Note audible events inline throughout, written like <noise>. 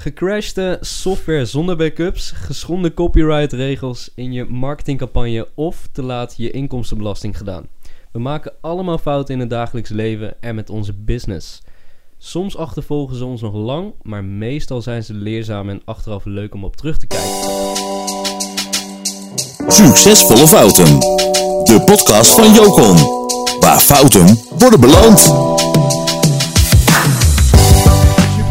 Gecrashte software zonder backups, geschonden copyright-regels in je marketingcampagne of te laat je inkomstenbelasting gedaan. We maken allemaal fouten in het dagelijks leven en met onze business. Soms achtervolgen ze ons nog lang, maar meestal zijn ze leerzaam en achteraf leuk om op terug te kijken. Succesvolle Fouten. De podcast van Jocon. Waar fouten worden beloond.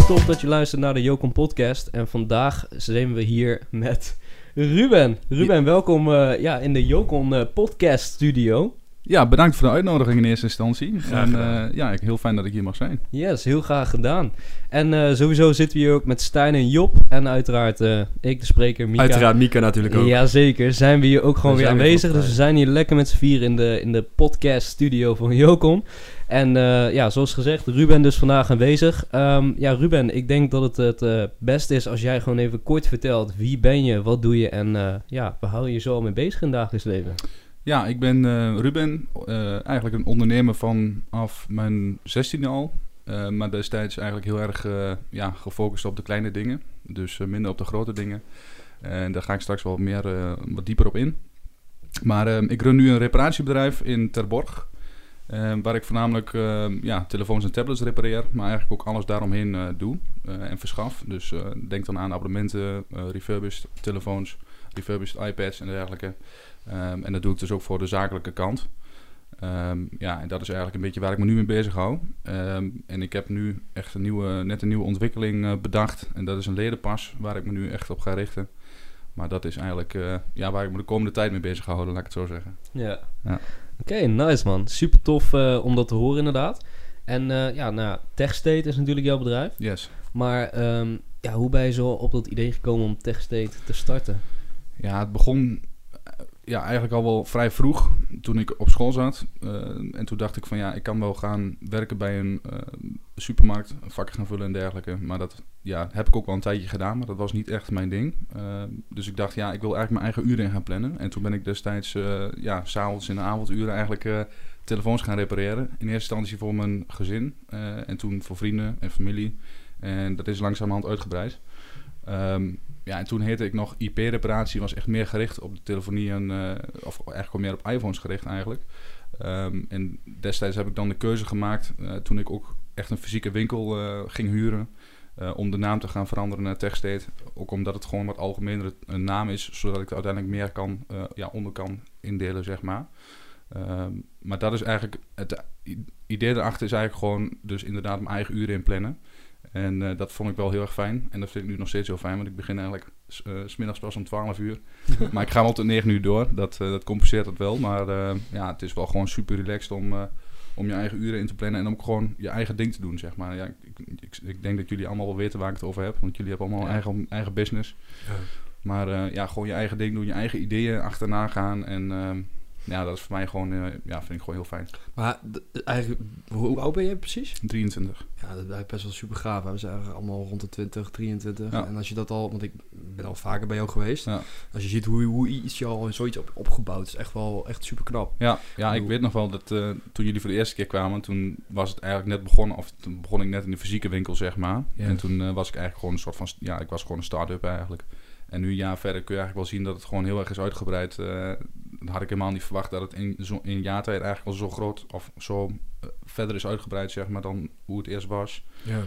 Tof dat je luistert naar de Jocon podcast. En vandaag zijn we hier met Ruben. Ruben, welkom eh, ja, in de Jocon eh, podcast studio. Ja, bedankt voor de uitnodiging in eerste instantie. En eh, ja, heel fijn dat ik hier mag zijn. Yes, heel graag gedaan. En sowieso zitten we hier ook met Stijn en Job. En uiteraard ik, de spreker, Mika. Uiteraard Mika natuurlijk ook. Jazeker, zijn we hier ook gewoon We weer aanwezig. Dus we zijn hier lekker met z'n vier in de, in de podcast studio van Jocom. En eh, ja, zoals gezegd, Ruben dus vandaag aanwezig. Ehm, ja, Ruben, ik denk dat het het eh, beste is als jij gewoon even kort vertelt. Wie ben je, wat doe je en eh, ja, waar hou je je zo mee bezig in het dagelijks leven? Ja, ik ben Ruben, eigenlijk een ondernemer vanaf mijn 16e al. Maar destijds eigenlijk heel erg ja, gefocust op de kleine dingen. Dus minder op de grote dingen. En daar ga ik straks wel meer wat dieper op in. Maar ik run nu een reparatiebedrijf in Terborg. Eh, waar ik voornamelijk eh, ja, telefoons en tablets repareer. Maar eigenlijk ook alles daaromheen eh, doe eh, en verschaf. Dus eh, denk dan aan abonnementen, refurbished telefoons, refurbished iPads en dergelijke. Ehm, en dat doe ik dus ook voor de zakelijke kant. Ehm, ja, en dat is eigenlijk een beetje waar ik me nu mee bezig hou. Ehm, en ik heb nu echt een nieuwe, net een nieuwe ontwikkeling bedacht. En dat is een ledenpas waar ik me nu echt op ga richten. Maar dat is eigenlijk ja, waar ik me de komende tijd mee bezig ga houden, laat ik het zo zeggen. Ja. Ja. Oké, nice man. Super tof eh, om dat te horen inderdaad. En eh, ja, nou, TechState is natuurlijk jouw bedrijf. Yes. Maar ehm, ja, hoe ben je zo op dat idee gekomen om TechState te starten? Ja, het begon ja, eigenlijk al wel vrij vroeg toen ik op school zat. Eh, en toen dacht ik van ja, ik kan wel gaan werken bij een eh, supermarkt, vakken gaan vullen en dergelijke. Maar dat ja, heb ik ook wel een tijdje gedaan, maar dat was niet echt mijn ding. Eh, dus ik dacht ja, ik wil eigenlijk mijn eigen uren in gaan plannen. En toen ben ik destijds uh, ja, s'avonds in de avonduren eigenlijk telefoons gaan repareren. In eerste instantie voor mijn gezin en toen voor vrienden en familie. En dat is langzamerhand uitgebreid. Ehm, ja, en toen heette ik nog IP-reparatie, was echt meer gericht op de telefonie en, eh, of eigenlijk meer op iPhones gericht eigenlijk. Ehm, en destijds heb ik dan de keuze gemaakt, eh, toen ik ook echt een fysieke winkel eh, ging huren, om de naam te gaan veranderen naar TechState. Ook omdat het gewoon wat algemener een naam is, zodat ik er uiteindelijk meer kan, ja, onder kan indelen, zeg maar. Ehm, maar dat is eigenlijk, het idee erachter is eigenlijk gewoon dus inderdaad mijn eigen uren inplannen. En eh, dat vond ik wel heel erg fijn. En dat vind ik nu nog steeds heel fijn, want ik begin eigenlijk s- eh, smiddags pas om 12 uur. <laughs> maar ik ga wel tot 9 uur door. Dat, eh, dat compenseert dat wel. Maar ja, het is wel gewoon super relaxed om, om je eigen uren in te plannen. En om gewoon je eigen ding te doen, zeg maar. Ja, ik, ik, ik denk dat jullie allemaal wel weten waar ik het over heb. Want jullie hebben allemaal Ja. een eigen, eigen business. Ja. Maar ja, gewoon je eigen ding doen. Je eigen ideeën achterna gaan. En ja, dat is voor mij gewoon, eh, ja, vind ik gewoon heel fijn. Maar eigenlijk, hoe, oud ben je precies? 23. Ja, dat is best wel super gaaf. hè. We zijn allemaal rond de 20, 23. Ja. En als je dat al, want ik ben al vaker bij jou geweest. Ja. Als je ziet hoe, hoe iets je al zoiets op, opgebouwd is, echt wel echt super knap. Ja, ja ik weet nog wel dat eh, toen jullie voor de eerste keer kwamen, toen was het eigenlijk net begonnen, of toen begon ik net in de fysieke winkel, zeg maar. Ja. En toen eh, was ik eigenlijk gewoon een soort van, ja, ik was gewoon een start-up eigenlijk. En nu een jaar verder kun je eigenlijk wel zien dat het gewoon heel erg is uitgebreid. Dat had ik helemaal niet verwacht dat het in, zo, in een jaar tijd eigenlijk wel zo groot, of zo eh, verder is uitgebreid, zeg maar, dan hoe het eerst was. Ja.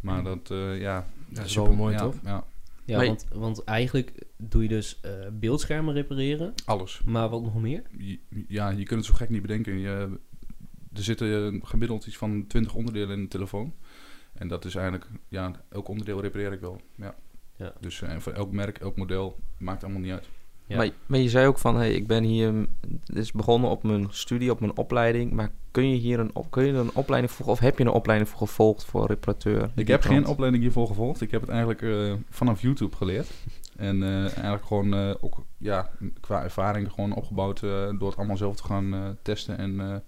Maar dat, eh, ja... dat is super mooi, ja, toch? Ja, Ja, want, want eigenlijk doe je dus eh, beeldschermen repareren, alles. maar wat nog meer? Ja, je kunt het zo gek niet bedenken. Je, er zitten gemiddeld iets van 20 onderdelen in de telefoon. En dat is eigenlijk, ja, elk onderdeel repareer ik wel. Ja. Ja. Dus en voor elk merk, elk model, maakt allemaal niet uit. Ja. Maar, maar je zei ook van, hey, ik ben hier, het is begonnen op mijn studie, op mijn opleiding. Maar kun je hier een, kun je een opleiding voor, of heb je een opleiding voor gevolgd voor reparateur? Ik heb geen opleiding hiervoor gevolgd. Ik heb het eigenlijk eh, vanaf YouTube geleerd. En eh, eigenlijk gewoon eh, ook ja, qua ervaring gewoon opgebouwd door het allemaal zelf te gaan testen. En,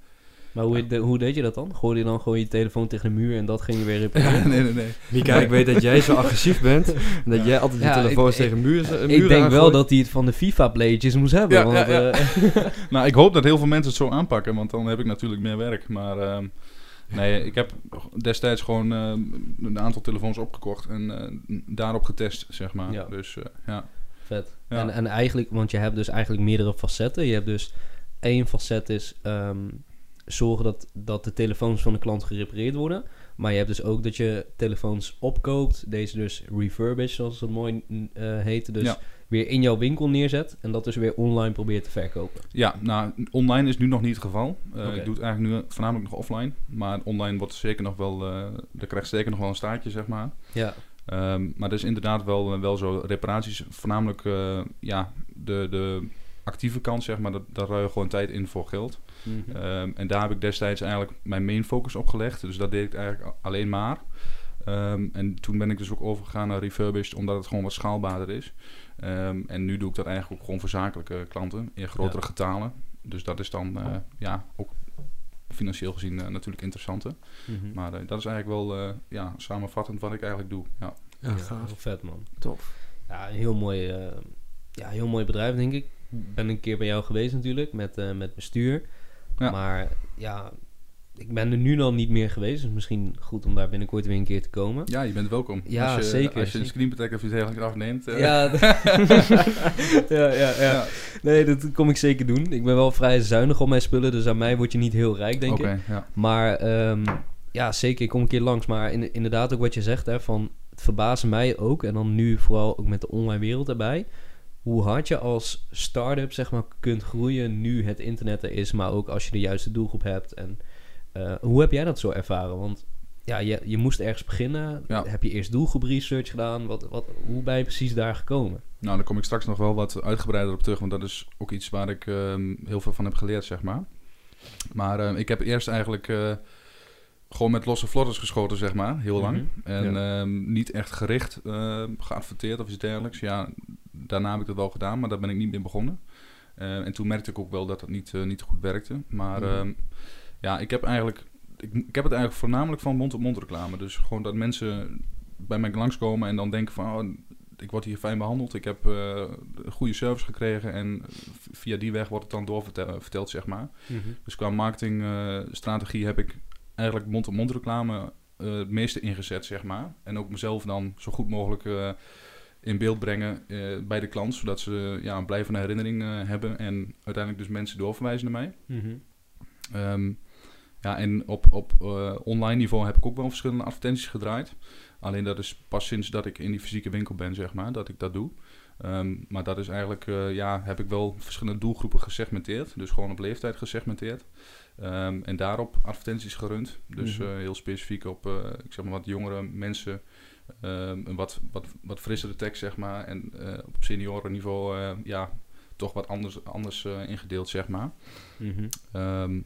Maar hoe, de- hoe deed je dat dan? Gooide je dan gewoon je telefoon tegen de muur en dat ging je weer <laughs> repareren? nee, nee, nee. Mika, ik weet dat jij zo agressief bent. En dat jij altijd je Ja, telefoons ik- tegen muren, muren Ik denk wel dat hij het van de FIFA-playtjes moest hebben. Ja, want, ja, ja. eh, <laughs> <laughs> Nou, ik hoop dat heel veel mensen het zo aanpakken, want dan heb ik natuurlijk meer werk. Maar ehm, Nee, ik heb destijds gewoon eh, een aantal telefoons opgekocht en eh, daarop getest, zeg maar. Ja. Dus eh, ja. Vet. Ja. En, en eigenlijk, want je hebt dus eigenlijk meerdere facetten. Je hebt dus één facet is ehm, zorgen dat, dat de telefoons van de klant gerepareerd worden. Maar je hebt dus ook dat je telefoons opkoopt. Deze dus refurbished, zoals het mooi eh heet. Dus Ja. weer in jouw winkel neerzet. En dat dus weer online probeert te verkopen. ja, nou, online is nu nog niet het geval. Eh. Ik doe het eigenlijk nu voornamelijk nog offline. Maar online wordt zeker nog wel, eh daar krijgt zeker nog wel een staartje, zeg maar. Ja. Ehm, maar dat is inderdaad wel, wel zo. Reparaties, voornamelijk ja, de, de actieve kant, zeg maar, dat, daar ruil je gewoon tijd in voor geld. Mhm. Ehm, en daar heb ik destijds eigenlijk mijn main focus op gelegd. Dus dat deed ik eigenlijk alleen maar. Ehm, en toen ben ik dus ook overgegaan naar refurbished, omdat het gewoon wat schaalbaarder is. Ehm, en nu doe ik dat eigenlijk ook gewoon voor zakelijke klanten in grotere Ja. getalen. Dus dat is dan eh, ja, ook financieel gezien eh, natuurlijk interessanter. Mhm. Maar eh, dat is eigenlijk wel eh, ja, samenvattend wat ik eigenlijk doe. Ja. Ja, Ja, gaaf. heel vet man. Tof. Ja, een heel mooi, eh, ja, heel mooi bedrijf, denk ik. Ik ben een keer bij jou geweest natuurlijk, met, eh, met bestuur. Ja. Maar ja, ik ben er nu dan niet meer geweest. Dus misschien goed om daar binnenkort weer een keer te komen. ja, je bent welkom. Ja, als je, zeker, Als je een zeker. screen protector of iets eigenlijk afneemt. eh, <laughs> <laughs> Ja, ja, ja, ja. Nee, dat kom ik zeker doen. Ik ben wel vrij zuinig op mijn spullen, dus aan mij word je niet heel rijk, denk ik. ja. Maar ehm, ja, zeker, ik kom een keer langs. Maar in, inderdaad ook wat je zegt, hè, van, het verbaasde mij ook. En dan nu vooral ook met de online wereld erbij. Hoe hard je als start-up zeg maar, kunt groeien nu het internet er is. Maar ook als je de juiste doelgroep hebt. En eh, hoe heb jij dat zo ervaren? Want ja, je, je moest ergens beginnen. Ja. Heb je eerst doelgroep research gedaan? Wat, wat, hoe ben je precies daar gekomen? Nou, daar kom ik straks nog wel wat uitgebreider op terug, want dat is ook iets waar ik ehm, heel veel van heb geleerd, zeg maar. Maar ehm, ik heb eerst eigenlijk eh, gewoon met losse vlotters geschoten, zeg maar, heel lang. Mhm, En ehm, niet echt gericht ehm, geadverteerd of iets dergelijks. Ja, daarna heb ik dat wel gedaan, maar daar ben ik niet meer begonnen. Eh, en toen merkte ik ook wel dat het niet, eh, niet goed werkte. Maar Mhm. ehm, ja, ik heb eigenlijk... Ik, ik heb het eigenlijk voornamelijk van mond-op-mond reclame. Dus gewoon dat mensen bij mij langskomen en dan denken van... Oh, ik word hier fijn behandeld. Ik heb eh, goede service gekregen. En via die weg wordt het dan doorverteld, verteld, zeg maar. Dus qua marketingstrategie heb ik eigenlijk mond-op-mond reclame eh, het meeste ingezet, zeg maar. En ook mezelf dan zo goed mogelijk eh, in beeld brengen eh, bij de klant. Zodat ze ja, een blijvende herinnering hebben. En uiteindelijk dus mensen doorverwijzen naar mij. Mhm. Ehm, ja, en op, op online niveau heb ik ook wel verschillende advertenties gedraaid. Alleen dat is pas sinds dat ik in die fysieke winkel ben, zeg maar, dat ik dat doe. Ehm, maar dat is eigenlijk, ja, heb ik wel verschillende doelgroepen gesegmenteerd. Dus gewoon op leeftijd gesegmenteerd. Ehm, en daarop advertenties gerund. Dus Mhm. eh, heel specifiek op, eh, ik zeg maar, wat jongere mensen. ehm, een wat, wat, wat frissere tekst, zeg maar. En eh, op seniorenniveau, eh, ja, toch wat anders, anders eh, ingedeeld, zeg maar. Mhm. Ehm,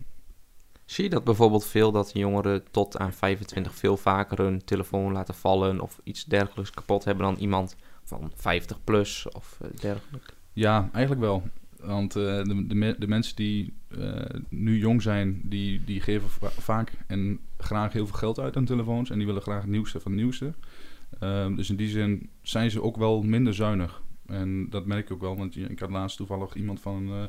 Zie je dat bijvoorbeeld veel dat jongeren tot aan 25 veel vaker hun telefoon laten vallen of iets dergelijks kapot hebben dan iemand van 50 plus of dergelijke? Ja, eigenlijk wel. Want eh, de, de, me- de mensen die eh, nu jong zijn, die, die geven va- vaak en graag heel veel geld uit aan telefoons. En die willen graag het nieuwste van het nieuwste. Ehm, dus in die zin zijn ze ook wel minder zuinig. En dat merk ik ook wel, want ik had laatst toevallig iemand van, eh,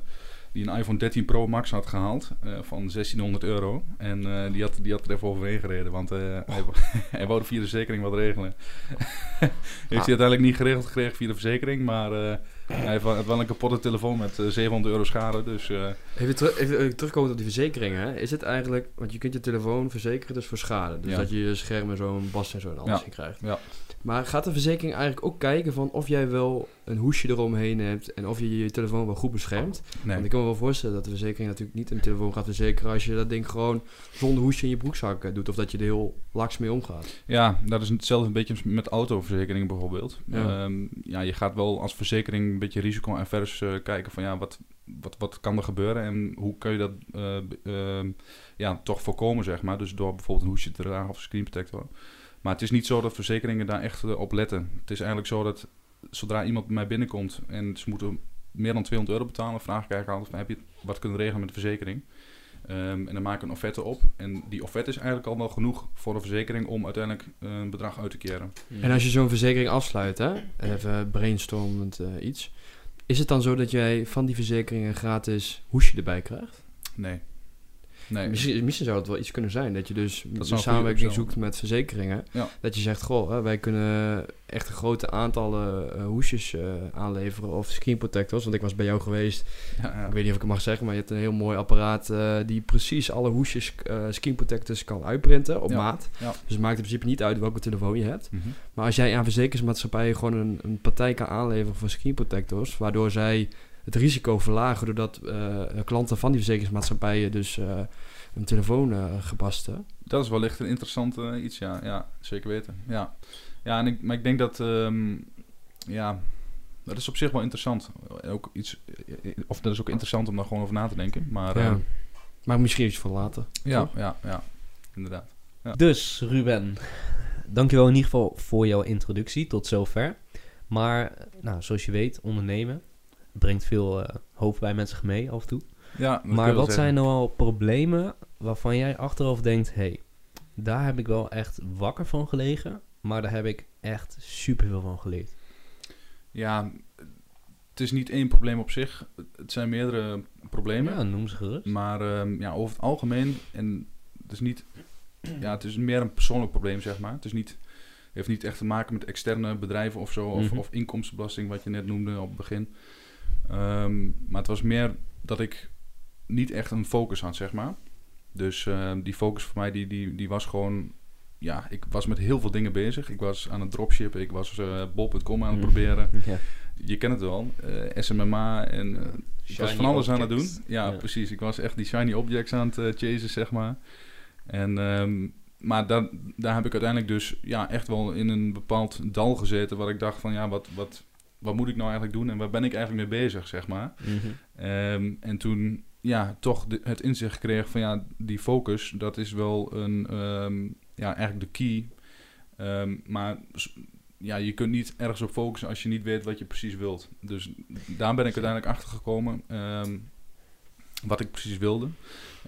die een iPhone 13 Pro Max had gehaald eh, van 1600 euro. En die, had, die had er even overheen gereden, want eh, <laughs> hij, wou- hij wou via de verzekering wat regelen. <laughs> heeft hij uiteindelijk niet geregeld gekregen via de verzekering, maar hij heeft wel, een kapotte telefoon met eh, 700 euro schade. Dus eh, Even, teru- even eh, terugkomen op die verzekeringen. Is het eigenlijk, want je kunt je telefoon verzekeren dus voor schade. Dus Ja. dat je je scherm en zo'n bast en zo en alles in krijgt. Ja. Maar gaat de verzekering eigenlijk ook kijken van of jij wel een hoesje eromheen hebt en of je je telefoon wel goed beschermt? nee. Want ik kan me wel voorstellen dat de verzekering natuurlijk niet een telefoon gaat verzekeren als je dat ding gewoon zonder hoesje in je broekzak eh, doet. Of dat je er heel laks mee omgaat. Ja, dat is hetzelfde een beetje met autoverzekeringen bijvoorbeeld. Ja. Ja. ja, je gaat wel als verzekering beetje risico-avers eh kijken van ja, wat, wat, wat kan er gebeuren en hoe kun je dat eh, ehm, ja, toch voorkomen, zeg maar. Dus door bijvoorbeeld een hoesje te dragen of een screen protector. Maar het is niet zo dat verzekeringen daar echt eh, op letten. Het is eigenlijk zo dat zodra iemand bij mij binnenkomt en ze moeten meer dan 200 euro betalen, vraag ik eigenlijk altijd heb je wat kunnen regelen met de verzekering? Ehm, en dan maak ik een offerte op. En die offerte is eigenlijk al wel genoeg voor de verzekering om uiteindelijk een bedrag uit te keren. En als je zo'n verzekering afsluit, hè, even brainstormend eh, iets. Is het dan zo dat jij van die verzekering een gratis hoesje erbij krijgt? Nee. Nee, Misschien, misschien zou het wel iets kunnen zijn dat je dus zou een samenwerking zoekt met verzekeringen. Ja. Dat je zegt, goh, wij kunnen echt een grote aantallen eh, hoesjes eh, aanleveren of screen protectors. Want ik was bij jou geweest, ja, ja. ik weet niet of ik het mag zeggen, maar je hebt een heel mooi apparaat eh, die precies alle hoesjes screen protectors kan uitprinten op maat. Dus het maakt in principe niet uit welke telefoon je hebt. Mhm. Maar als jij aan verzekeringsmaatschappijen gewoon een, een partij kan aanleveren voor screen protectors, waardoor zij het risico verlagen doordat eh, klanten van die verzekeringsmaatschappijen dus eh een telefoon eh gepaste. Dat is wellicht een interessant iets, ja. Ja, zeker weten. Ja, ja en ik, maar ik denk dat... ehm, ja, dat is op zich wel interessant. Ook iets, of dat is ook interessant om daar gewoon over na te denken. Maar Ja. ja, Maar misschien iets voor later. ja, toch? ja, ja, inderdaad. Ja. Dus Ruben, dankjewel in ieder geval voor jouw introductie tot zover. Maar, nou, zoals je weet, ondernemen brengt veel eh hoofd bij zich mee af en toe. Ja, Maar wat zijn nou al problemen waarvan jij achteraf denkt... hé, hey, daar heb ik wel echt wakker van gelegen... maar daar heb ik echt superveel van geleerd. Ja, het is niet één probleem op zich. Het zijn meerdere problemen. Ja, noem ze gerust. Maar ehm, ja, over het algemeen, en het is niet, ja, het is meer een persoonlijk probleem, zeg maar. Het is niet, heeft niet echt te maken met externe bedrijven of zo, of, Mhm. of inkomstenbelasting, wat je net noemde op het begin. Ehm, maar het was meer dat ik niet echt een focus had, zeg maar. Dus ehm, die focus voor mij, die, die, die was gewoon, ja, ik was met heel veel dingen bezig. Ik was aan het dropshippen, ik was eh bol.com aan het Mhm. proberen. <laughs> Ja. Je kent het wel, eh, SMMA en eh, ik was van alles aan het doen. Ja, Ja. precies. Ik was echt die shiny objects aan het chasen, zeg maar. En, ehm, maar daar, daar heb ik uiteindelijk dus ja, echt wel in een bepaald dal gezeten... waar ik dacht van, ja, wat, wat, wat moet ik nou eigenlijk doen... en waar ben ik eigenlijk mee bezig, zeg maar. Mhm. Ehm, en toen ja, toch de- het inzicht kreeg van, ja, die focus... dat is wel een, ehm, ja, eigenlijk de key... Ehm, maar ja, je kunt niet ergens op focussen als je niet weet wat je precies wilt. Dus daar ben ik uiteindelijk achter gekomen wat ik precies wilde.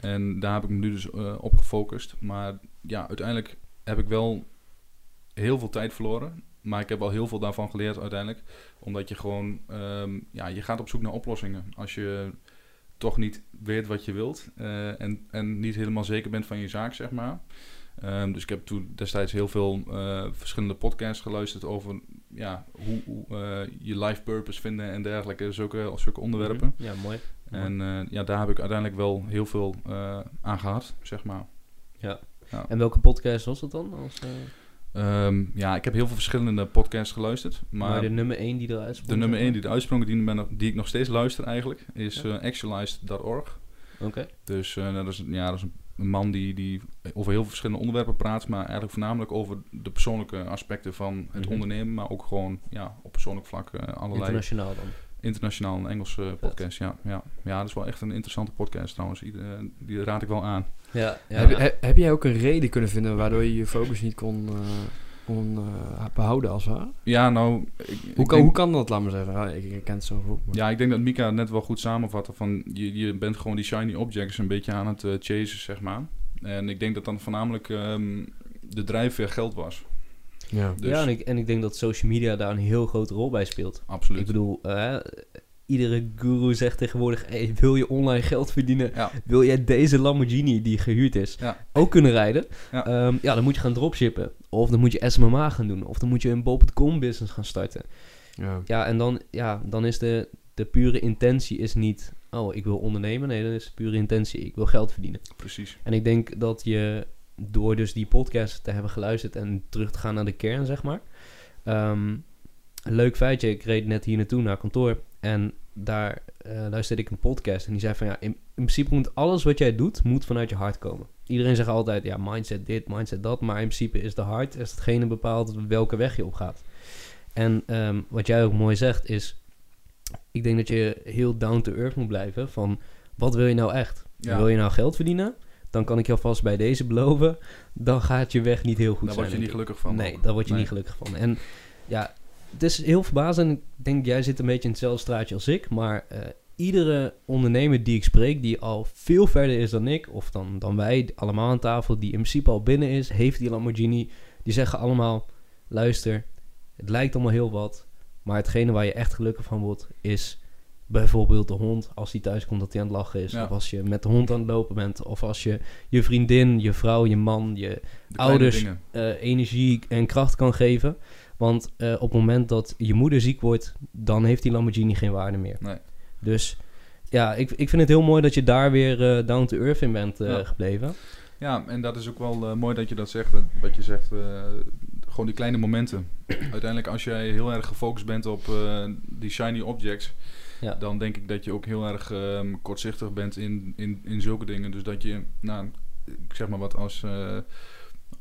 En daar heb ik me nu dus eh, op gefocust. Maar ja, uiteindelijk heb ik wel heel veel tijd verloren. Maar ik heb al heel veel daarvan geleerd uiteindelijk. Omdat je gewoon, ehm, ja, je gaat op zoek naar oplossingen. Als je toch niet weet wat je wilt eh, en, en niet helemaal zeker bent van je zaak, zeg maar. Ehm, dus ik heb toen destijds heel veel eh, verschillende podcasts geluisterd over ja, hoe, hoe eh, je life purpose vinden en dergelijke, zulke, zulke onderwerpen. Ja, mooi. En ja, daar heb ik uiteindelijk wel heel veel aan gehad, zeg maar. En welke podcast was dat dan? Als, eh, Ehm, ja, ik heb heel veel verschillende podcasts geluisterd. maar, Maar de nummer 1 die eruit sprong, de nummer 1 die eruit sprong, die, ben nog- die ik nog steeds luister eigenlijk, is Ja. eh, actualized.org. Oké. Dus eh, dat is, ja, dat is een, een man die, die over heel veel verschillende onderwerpen praat, maar eigenlijk voornamelijk over de persoonlijke aspecten van het Mhm. ondernemen, maar ook gewoon ja, op persoonlijk vlak eh, allerlei Internationaal dan. internationaal en Engelse podcast. Ja, ja. ja, dat is wel echt een interessante podcast trouwens. Ieder- die raad ik wel aan. Ja, ja. heb, he- heb jij ook een reden kunnen vinden waardoor je je focus niet kon, eh, kon eh, behouden als ware? Ja, nou, ik, ik Hoe kan, denk- hoe kan dat, laat maar zeggen? Ja, ik, ik ken het zo goed. maar- Ja, ik denk dat Mika het net wel goed samenvatte van je, je bent gewoon die shiny objects een beetje aan het eh, chasen, zeg maar. En ik denk dat dan voornamelijk ehm, de drijfveer geld was. ja. Dus ja en, ik, en ik denk dat social media daar een heel grote rol bij speelt. absoluut. Ik bedoel, eh, iedere guru zegt tegenwoordig... Hey, wil je online geld verdienen? ja, Wil jij deze Lamborghini die gehuurd is Ja. ook kunnen rijden? Ja. Ja. ja, dan moet je gaan dropshippen. Of dan moet je SMMA gaan doen. Of dan moet je een bol.com business gaan starten. Ja. Ja, en dan, ja, dan is de, de pure intentie is niet... Oh, ik wil ondernemen. Nee, dan is de pure intentie... Ik wil geld verdienen. precies. En ik denk dat je door dus die podcast te hebben geluisterd en terug te gaan naar de kern, zeg maar. Ehm, een leuk feitje, ik reed net hier naartoe naar kantoor en daar eh, luisterde ik een podcast en die zei van ja, in, in principe moet alles wat jij doet, moet vanuit je hart komen. Iedereen zegt altijd ja, mindset dit, mindset dat, maar in principe is de hart is hetgene bepaalt welke weg je op gaat. En ehm, wat jij ook mooi zegt is, ik denk dat je heel down to earth moet blijven van wat wil je nou echt? Ja. Wil je nou geld verdienen? Dan kan ik je alvast bij deze beloven, dan gaat je weg niet heel goed Daar zijn. word je niet gelukkig van. Nee, daar word je Nee. niet gelukkig van. En ja, het is heel verbazend. Ik denk, jij zit een beetje in hetzelfde straatje als ik. Maar eh, iedere ondernemer die ik spreek, die al veel verder is dan ik, of dan, dan wij allemaal aan tafel, die in principe al binnen is, heeft die Lamborghini, die zeggen allemaal, luister, het lijkt allemaal heel wat, maar hetgene waar je echt gelukkig van wordt, is bijvoorbeeld de hond, als die thuis komt, dat hij aan het lachen is. Ja. Of als je met de hond aan het lopen bent. Of als je je vriendin, je vrouw, je man, je De ouders eh, energie en kracht kan geven. Want eh, op het moment dat je moeder ziek wordt, dan heeft die Lamborghini geen waarde meer. Nee. Dus ja, ik, ik vind het heel mooi dat je daar weer eh, down to earth in bent eh, Ja. gebleven. Ja, en dat is ook wel mooi dat je dat zegt. dat- Wat je zegt, gewoon die kleine momenten. <clears throat> Uiteindelijk, als jij heel erg gefocust bent op die shiny objects, Ja. dan denk ik dat je ook heel erg ehm, kortzichtig bent in, in, in zulke dingen. Dus dat je, nou, ik zeg maar wat, als,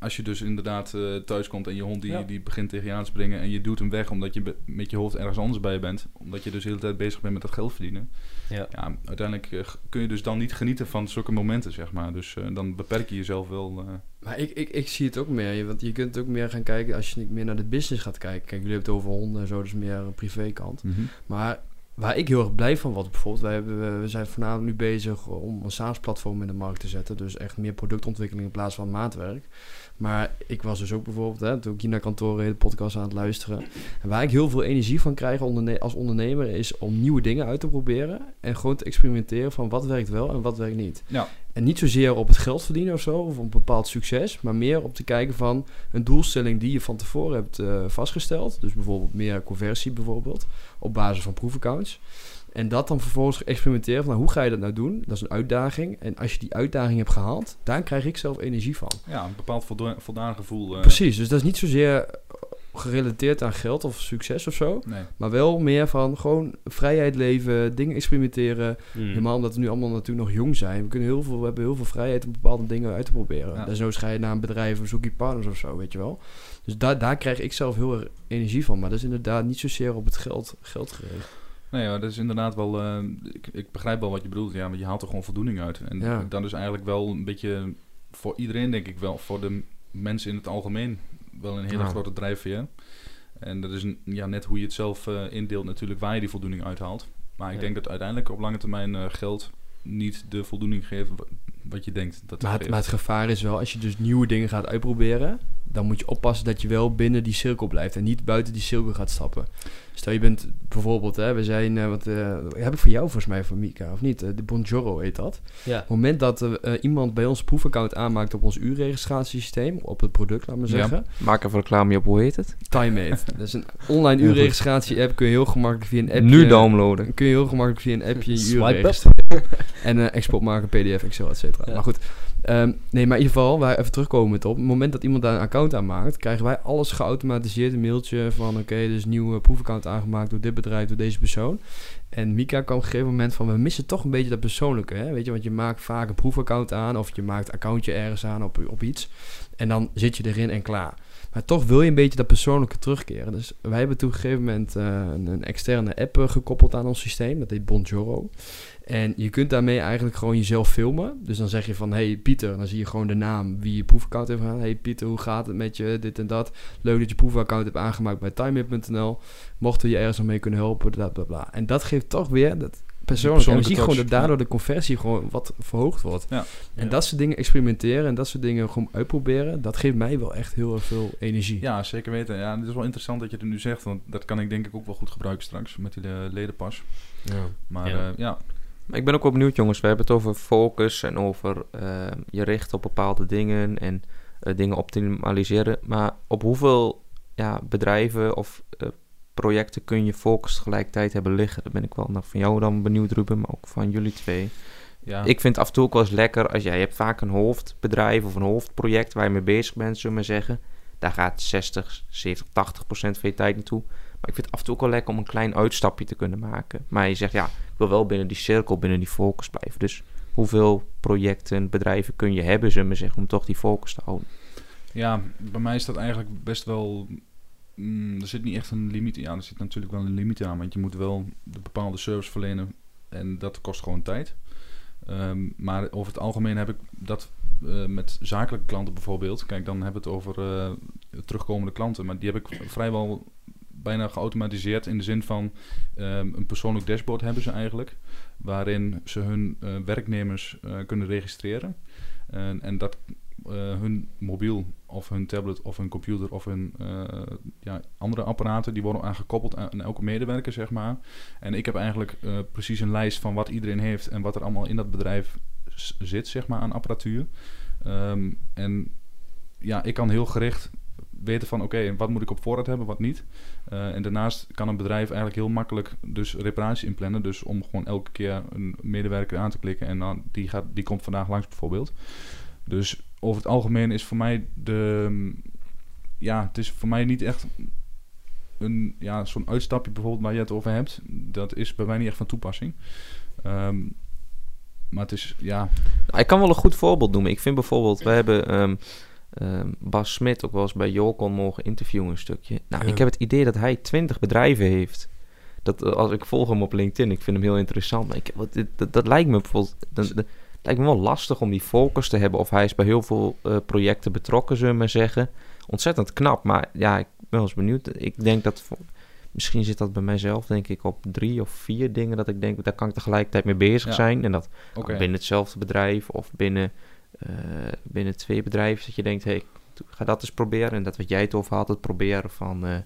als je dus inderdaad eh thuis komt en je hond die, Ja. die begint tegen je aan te springen en je doet hem weg omdat je be- met je hoofd ergens anders bij bent, omdat je dus de hele tijd bezig bent met dat geld verdienen. Ja. Ja, uiteindelijk eh, kun je dus dan niet genieten van zulke momenten, zeg maar. Dus eh, dan beperk je jezelf wel. eh, Maar ik, ik, ik zie het ook meer, je- want je kunt ook meer gaan kijken als je niet meer naar de business gaat kijken. Kijk, jullie hebben het over honden en zo, dus meer een privékant. Maar waar ik heel erg blij van word bijvoorbeeld, wij hebben, we zijn vanavond nu bezig om een SaaS-platform in de markt te zetten. Dus echt meer productontwikkeling in plaats van maatwerk. Maar ik was dus ook bijvoorbeeld, hè, toen ik hier naar kantoor reed, de podcast aan het luisteren. En waar ik heel veel energie van krijg onderne- als ondernemer is om nieuwe dingen uit te proberen. En gewoon te experimenteren van wat werkt wel en wat werkt niet. Ja. En niet zozeer op het geld verdienen of zo, of op een bepaald succes. Maar meer op te kijken van een doelstelling die je van tevoren hebt eh, vastgesteld. Dus bijvoorbeeld meer conversie bijvoorbeeld, op basis van proefaccounts. En dat dan vervolgens experimenteren van nou, hoe ga je dat nou doen? Dat is een uitdaging. En als je die uitdaging hebt gehaald, daar krijg ik zelf energie van. Ja, een bepaald voldaan gevoel. eh, Precies, dus dat is niet zozeer gerelateerd aan geld of succes of zo. Nee. Maar wel meer van gewoon vrijheid leven, dingen experimenteren. Mm. Helemaal omdat we nu allemaal natuurlijk nog jong zijn. We, kunnen heel veel, we hebben heel veel vrijheid om bepaalde dingen uit te proberen. Ja. Desnoods ga je naar een bedrijf of zoek je partners of zo, weet je wel. Dus daar daar krijg ik zelf heel erg energie van. Maar dat is inderdaad niet zozeer op het geld, geld gericht. Nee, ja, dat is inderdaad wel. eh, ik, ik begrijp wel wat je bedoelt. Ja, maar je haalt er gewoon voldoening uit. En Ja. dan is eigenlijk wel een beetje voor iedereen, denk ik wel, voor de mensen in het algemeen, wel een hele Ja. grote drijfveer. En dat is een, ja, net hoe je het zelf eh, indeelt, natuurlijk, waar je die voldoening uithaalt. Maar ik denk dat uiteindelijk op lange termijn eh, geld niet de voldoening geeft wa- wat je denkt dat het Maar het, geeft. maar het gevaar is wel, als je dus nieuwe dingen gaat uitproberen, dan moet je oppassen dat je wel binnen die cirkel blijft en niet buiten die cirkel gaat stappen. Stel je bent bijvoorbeeld, hè, we zijn, eh, wat eh, heb ik voor jou volgens mij van Mika of niet? Eh, de Bonjoro heet dat. Ja. Op het moment dat iemand bij ons proefaccount aanmaakt op ons uurregistratiesysteem, op het product, laat maar Ja. zeggen, Maak even reclame op, hoe heet het? TimeMate. <laughs> dat is een online Ja, goed. uurregistratie-app, kun je heel gemakkelijk via een appje... Nu downloaden. Kun je heel gemakkelijk via een appje je uur Swipe up. registreren. <laughs> en export maken, pdf, excel, et cetera. Ja. Maar goed, ehm, nee, maar in ieder geval, waar even terugkomen op. Op het moment dat iemand daar een account aanmaakt, krijgen wij alles geautomatiseerd. Een mailtje van, oké, dus een nieuwe proefaccount aangemaakt door dit bedrijf, door deze persoon. En Mika kwam op een gegeven moment van, we missen toch een beetje dat persoonlijke, hè? Weet je, want je maakt vaak een proefaccount aan of je maakt een accountje ergens aan op, op iets. En dan zit je erin en klaar. Maar toch wil je een beetje dat persoonlijke terugkeren. Dus wij hebben toen op een gegeven moment eh, een, een externe app eh, gekoppeld aan ons systeem. Dat heet Bonjoro. En je kunt daarmee eigenlijk gewoon jezelf filmen. Dus dan zeg je van, hey Pieter, dan zie je gewoon de naam wie je proefaccount heeft gedaan. Hey Pieter, hoe gaat het met je, dit en dat. Leuk dat je proefaccount hebt aangemaakt bij timehip.nl. Mochten we je ergens nog mee kunnen helpen, bla bla bla. En dat geeft toch weer dat persoonlijke persoonlijke energie, gewoon dat daardoor de conversie gewoon wat verhoogd wordt. Ja. En Ja. dat soort dingen experimenteren en dat soort dingen gewoon uitproberen, dat geeft mij wel echt heel erg veel energie. Ja, zeker weten. Ja, het is wel interessant dat je het nu zegt, want dat kan ik denk ik ook wel goed gebruiken straks met die eh, ledenpas. Ja. Maar Ja. ja Maar ik ben ook wel benieuwd, jongens. We hebben het over focus en over eh, je richten op bepaalde dingen en eh, dingen optimaliseren. Maar op hoeveel ja, bedrijven of eh, projecten kun je focus tegelijkertijd hebben liggen? Daar ben ik wel naar van jou dan benieuwd, Ruben, maar ook van jullie twee. ja. Ik vind af en toe ook wel eens lekker als jij je hebt vaak een hoofdbedrijf of een hoofdproject waar je mee bezig bent, zullen we maar zeggen. Daar gaat 60, 70, 80 procent van je tijd naartoe. Maar ik vind het af en toe ook wel lekker om een klein uitstapje te kunnen maken. Maar je zegt ja, ik wil wel binnen die cirkel, binnen die focus blijven. Dus hoeveel projecten, bedrijven kun je hebben, zullen we zeggen, om toch die focus te houden? Ja, bij mij is dat eigenlijk best wel. mm, er zit niet echt een limiet aan. Ja, er zit natuurlijk wel een limiet aan, want je moet wel de bepaalde service verlenen. En dat kost gewoon tijd. Ehm, maar over het algemeen heb ik dat eh, met zakelijke klanten bijvoorbeeld. Kijk, dan hebben we het over eh, terugkomende klanten. Maar die heb ik vrijwel bijna geautomatiseerd in de zin van ehm, een persoonlijk dashboard hebben ze eigenlijk. Waarin ze hun eh, werknemers eh, kunnen registreren. En, en dat eh, hun mobiel of hun tablet of hun computer of hun ja, andere apparaten, die worden aangekoppeld aan, aan elke medewerker, zeg maar. En ik heb eigenlijk precies een lijst van wat iedereen heeft en wat er allemaal in dat bedrijf zit, zeg maar, aan apparatuur. Ehm, en ja, ik kan heel gericht weten van oké, wat moet ik op voorraad hebben, wat niet. Eh, en daarnaast kan een bedrijf eigenlijk heel makkelijk dus reparatie inplannen. Dus om gewoon elke keer een medewerker aan te klikken en dan die, gaat, die komt vandaag langs bijvoorbeeld. Dus over het algemeen is voor mij de... mm, Ja, het is voor mij niet echt een, ja, zo'n uitstapje bijvoorbeeld waar je het over hebt. Dat is bij mij niet echt van toepassing. Ehm, maar het is, ja... Nou, Ik kan wel een goed voorbeeld noemen. Ik vind bijvoorbeeld, we hebben ehm, ehm, Bas Smit ook wel eens bij Jocon mogen interviewen een stukje. Nou, Ja. ik heb het idee dat hij 20 bedrijven heeft. Dat, eh, als ik volg hem op LinkedIn, ik vind hem heel interessant. Maar ik, wat, dit- dat, dat lijkt me bijvoorbeeld... Dat, dat lijkt me wel lastig om die focus te hebben. Of hij is bij heel veel eh, projecten betrokken, zullen we maar zeggen. Ontzettend knap, maar ja, ik ben wel eens benieuwd. Ik denk dat... voor- Misschien zit dat bij mijzelf, denk ik, op drie of vier dingen dat ik denk, daar kan ik tegelijkertijd mee bezig Ja. zijn. En dat binnen hetzelfde bedrijf of binnen, binnen twee bedrijven. Dat je denkt, hey, ga dat eens proberen. En dat wat jij het over had, het proberen van eh,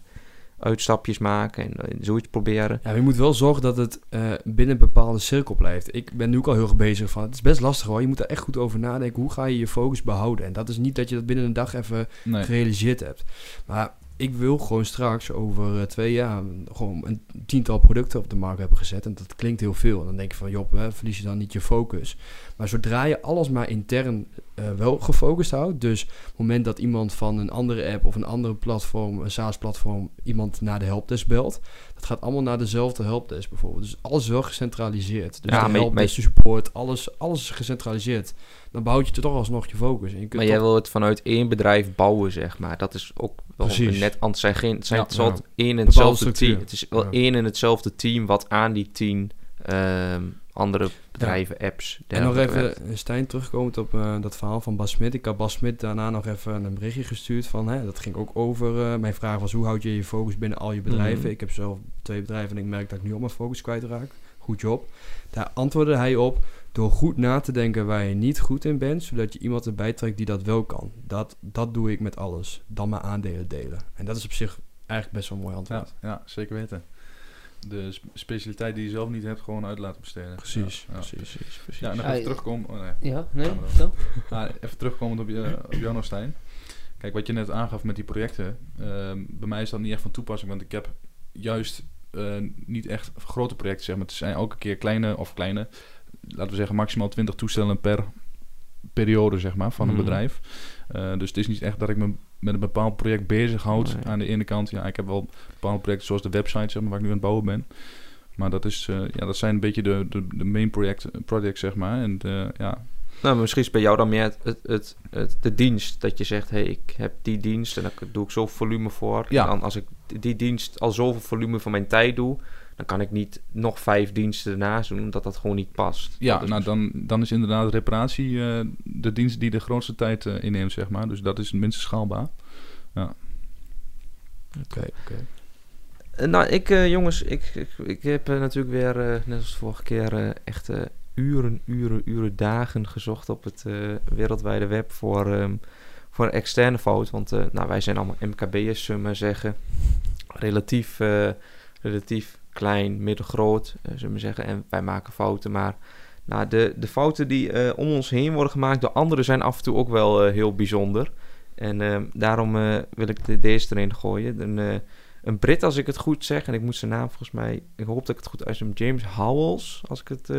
uitstapjes maken en eh, zoiets proberen. Ja, je moet wel zorgen dat het eh, binnen een bepaalde cirkel blijft. Ik ben nu ook al heel erg bezig van. Het is best lastig hoor. Je moet er echt goed over nadenken. Hoe ga je je focus behouden? En dat is niet dat je dat binnen een dag even Nee. gerealiseerd hebt. Maar ik wil gewoon straks over eh, twee jaar gewoon een tiental producten op de markt hebben gezet. En dat klinkt heel veel. En dan denk je van, joh, hè, verlies je dan niet je focus. Maar zodra je alles maar intern eh, wel gefocust houdt. Dus op het moment dat iemand van een andere app of een andere platform, een SaaS-platform, iemand naar de helpdesk belt. Dat gaat allemaal naar dezelfde helpdesk bijvoorbeeld. Dus alles is wel gecentraliseerd. Dus Ja, de helpdesk, de support, alles, alles is gecentraliseerd. Dan behoud je toch alsnog je focus. En je kunt Maar jij wil het vanuit één bedrijf bouwen, zeg maar. Dat is ook wel Precies. net anders. zijn geen, het zijn Ja, één en hetzelfde team. Het is wel één en hetzelfde team wat aan die tien ehm, andere bedrijven, apps, En nog even, Stijn, terugkomend op eh, dat verhaal van Bas Smit. Ik had Bas Smit daarna nog even een berichtje gestuurd van... Hè, dat ging ook over... eh, mijn vraag was, hoe houd je je focus binnen al je bedrijven? Mhm. Ik heb zelf twee bedrijven en ik merk dat ik nu al mijn focus kwijtraak. Goed job. Daar antwoordde hij op... door goed na te denken waar je niet goed in bent... zodat je iemand erbij trekt die dat wel kan. Dat, dat doe ik met alles. Dan mijn aandelen delen. En dat is op zich eigenlijk best wel een mooi Ja, antwoord. ja, zeker weten. De sp- specialiteit die je zelf niet hebt, gewoon uit laten besteden. Precies, Ja, ja. precies, precies, precies. Ja, en even terugkomen. Oh, nee. Ja, nee. Ah, even terugkomend op, je, op nog, Stijn. Kijk, wat je net aangaf met die projecten. ehm, bij mij is dat niet echt van toepassing, want ik heb juist eh, niet echt grote projecten, zeg maar. Het zijn elke keer kleine, of kleine, laten we zeggen maximaal 20 toestellen per periode, zeg maar, van een Mhm. bedrijf. Eh, dus het is niet echt dat ik me met een bepaald project bezighoud. Nee. Aan de ene kant, ja, ik heb wel bepaalde projecten zoals de website, zeg maar, waar ik nu aan het bouwen ben. Maar dat, is, eh, ja, dat zijn een beetje de, de, de main project, projects, zeg maar. En eh, ja, Nou, misschien is bij jou dan meer het, het, het, het- de dienst. Dat je zegt, hé, hey, ik heb die dienst en daar doe ik zoveel volume voor. Ja. En dan als ik die dienst al zoveel volume van mijn tijd doe... dan kan ik niet nog vijf diensten ernaast doen, omdat dat gewoon niet past. Ja, nou dan, dan is inderdaad reparatie eh, de dienst die de grootste tijd eh, inneemt, zeg maar. Dus dat is het minste schaalbaar. Oké, oké. Eh, nou, ik, jongens, ik, ik, ik heb natuurlijk weer, net als de vorige keer, echt uren, uren, uren, dagen gezocht op het wereldwijde web voor, ehm, voor externe fout. Want nou, wij zijn allemaal MKB'ers, zullen we maar zeggen. Relatief, relatief klein, middelgroot, eh, zullen we zeggen. En wij maken fouten, maar nou, de, de fouten die eh, om ons heen worden gemaakt door anderen zijn af en toe ook wel eh, heel bijzonder. En ehm, daarom wil ik de, deze erin gooien. Een, een Brit, als ik het goed zeg. En ik moet zijn naam volgens mij... Ik hoop dat ik het goed uitspreek. James Howells, als ik het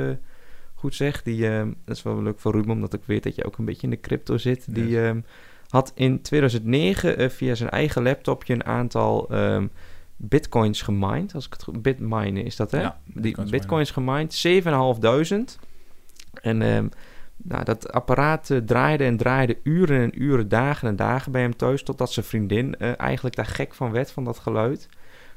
goed zeg. Die, ehm, dat is wel leuk voor Ruben, omdat ik weet dat je ook een beetje in de crypto zit. Die Yes. ehm, had in 2009 eh, via zijn eigen laptopje een aantal bitcoins gemined. Als ik het goed... Bitminen is dat, hè? Ja, die bitcoins bitcoins gemined. 7.500. En ehm, nou, dat apparaat eh, draaide en draaide uren en uren, dagen en dagen bij hem thuis. Totdat zijn vriendin eh, eigenlijk daar gek van werd, van dat geluid.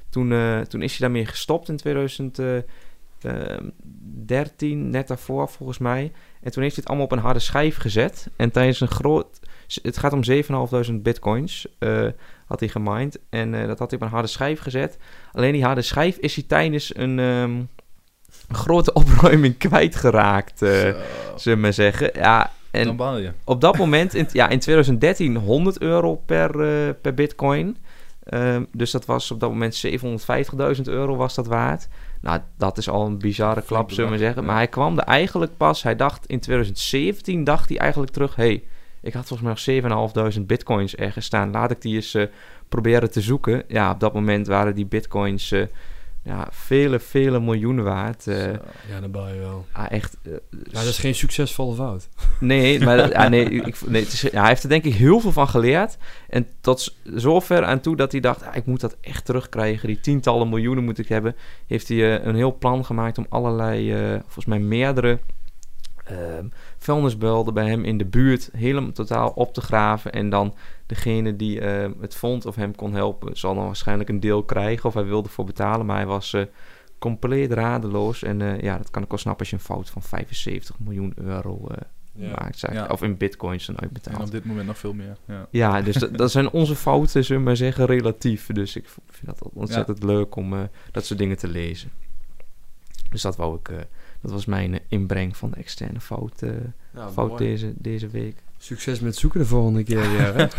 Toen, eh, toen is hij daarmee gestopt in 2013, net daarvoor volgens mij. En toen heeft hij het allemaal op een harde schijf gezet. En tijdens een groot... Het gaat om 7.500 bitcoins, had hij gemined. En eh, dat had hij op een harde schijf gezet. Alleen die harde schijf is hij tijdens een... ehm, grote <laughs> opruiming kwijtgeraakt, Zo. zullen we maar zeggen. Ja, En Dan op dat moment, in, ja, in 2013, 100 euro per, eh, per bitcoin. Ehm, dus dat was op dat moment 750.000 euro was dat waard. Nou, dat is al een bizarre klap, zullen we zeggen. Maar hij kwam er eigenlijk pas, hij dacht in 2017, dacht hij eigenlijk terug... hey, ik had volgens mij nog 7.500 bitcoins ergens staan. Laat ik die eens eh, proberen te zoeken. Ja, op dat moment waren die bitcoins eh, ja, vele, vele miljoenen waard. Eh, Zo. Ja, dan bouw je wel. ah, echt... Ja, dat is geen succesvolle fout. <laughs> Nee, maar dat- ja, nee, ik, nee is, ja, hij heeft er denk ik heel veel van geleerd. En tot zover aan toe dat hij dacht, ah, ik moet dat echt terugkrijgen. Die tientallen miljoenen moet ik hebben. Heeft hij een heel plan gemaakt om allerlei, volgens mij meerdere ehm vuilnisbelden bij hem in de buurt helemaal totaal op te graven. En dan degene die eh, het vond of hem kon helpen, zal dan waarschijnlijk een deel krijgen. Of hij wilde ervoor betalen, maar hij was... eh, compleet radeloos. En eh, ja, dat kan ik wel snappen als je een fout van 75 miljoen euro maakt. Ja. Of in bitcoins dan En uitbetaald. op dit moment nog veel meer. Ja. Ja, dus dat, dat zijn onze fouten, zullen we maar zeggen, relatief. Dus ik vind dat ontzettend leuk om dat soort dingen te lezen. Dus dat wou ik... dat was mijn eh, inbreng van de externe fout, eh, Ja, fout mooi. deze, deze week. Succes met zoeken de volgende keer hè? <laughs>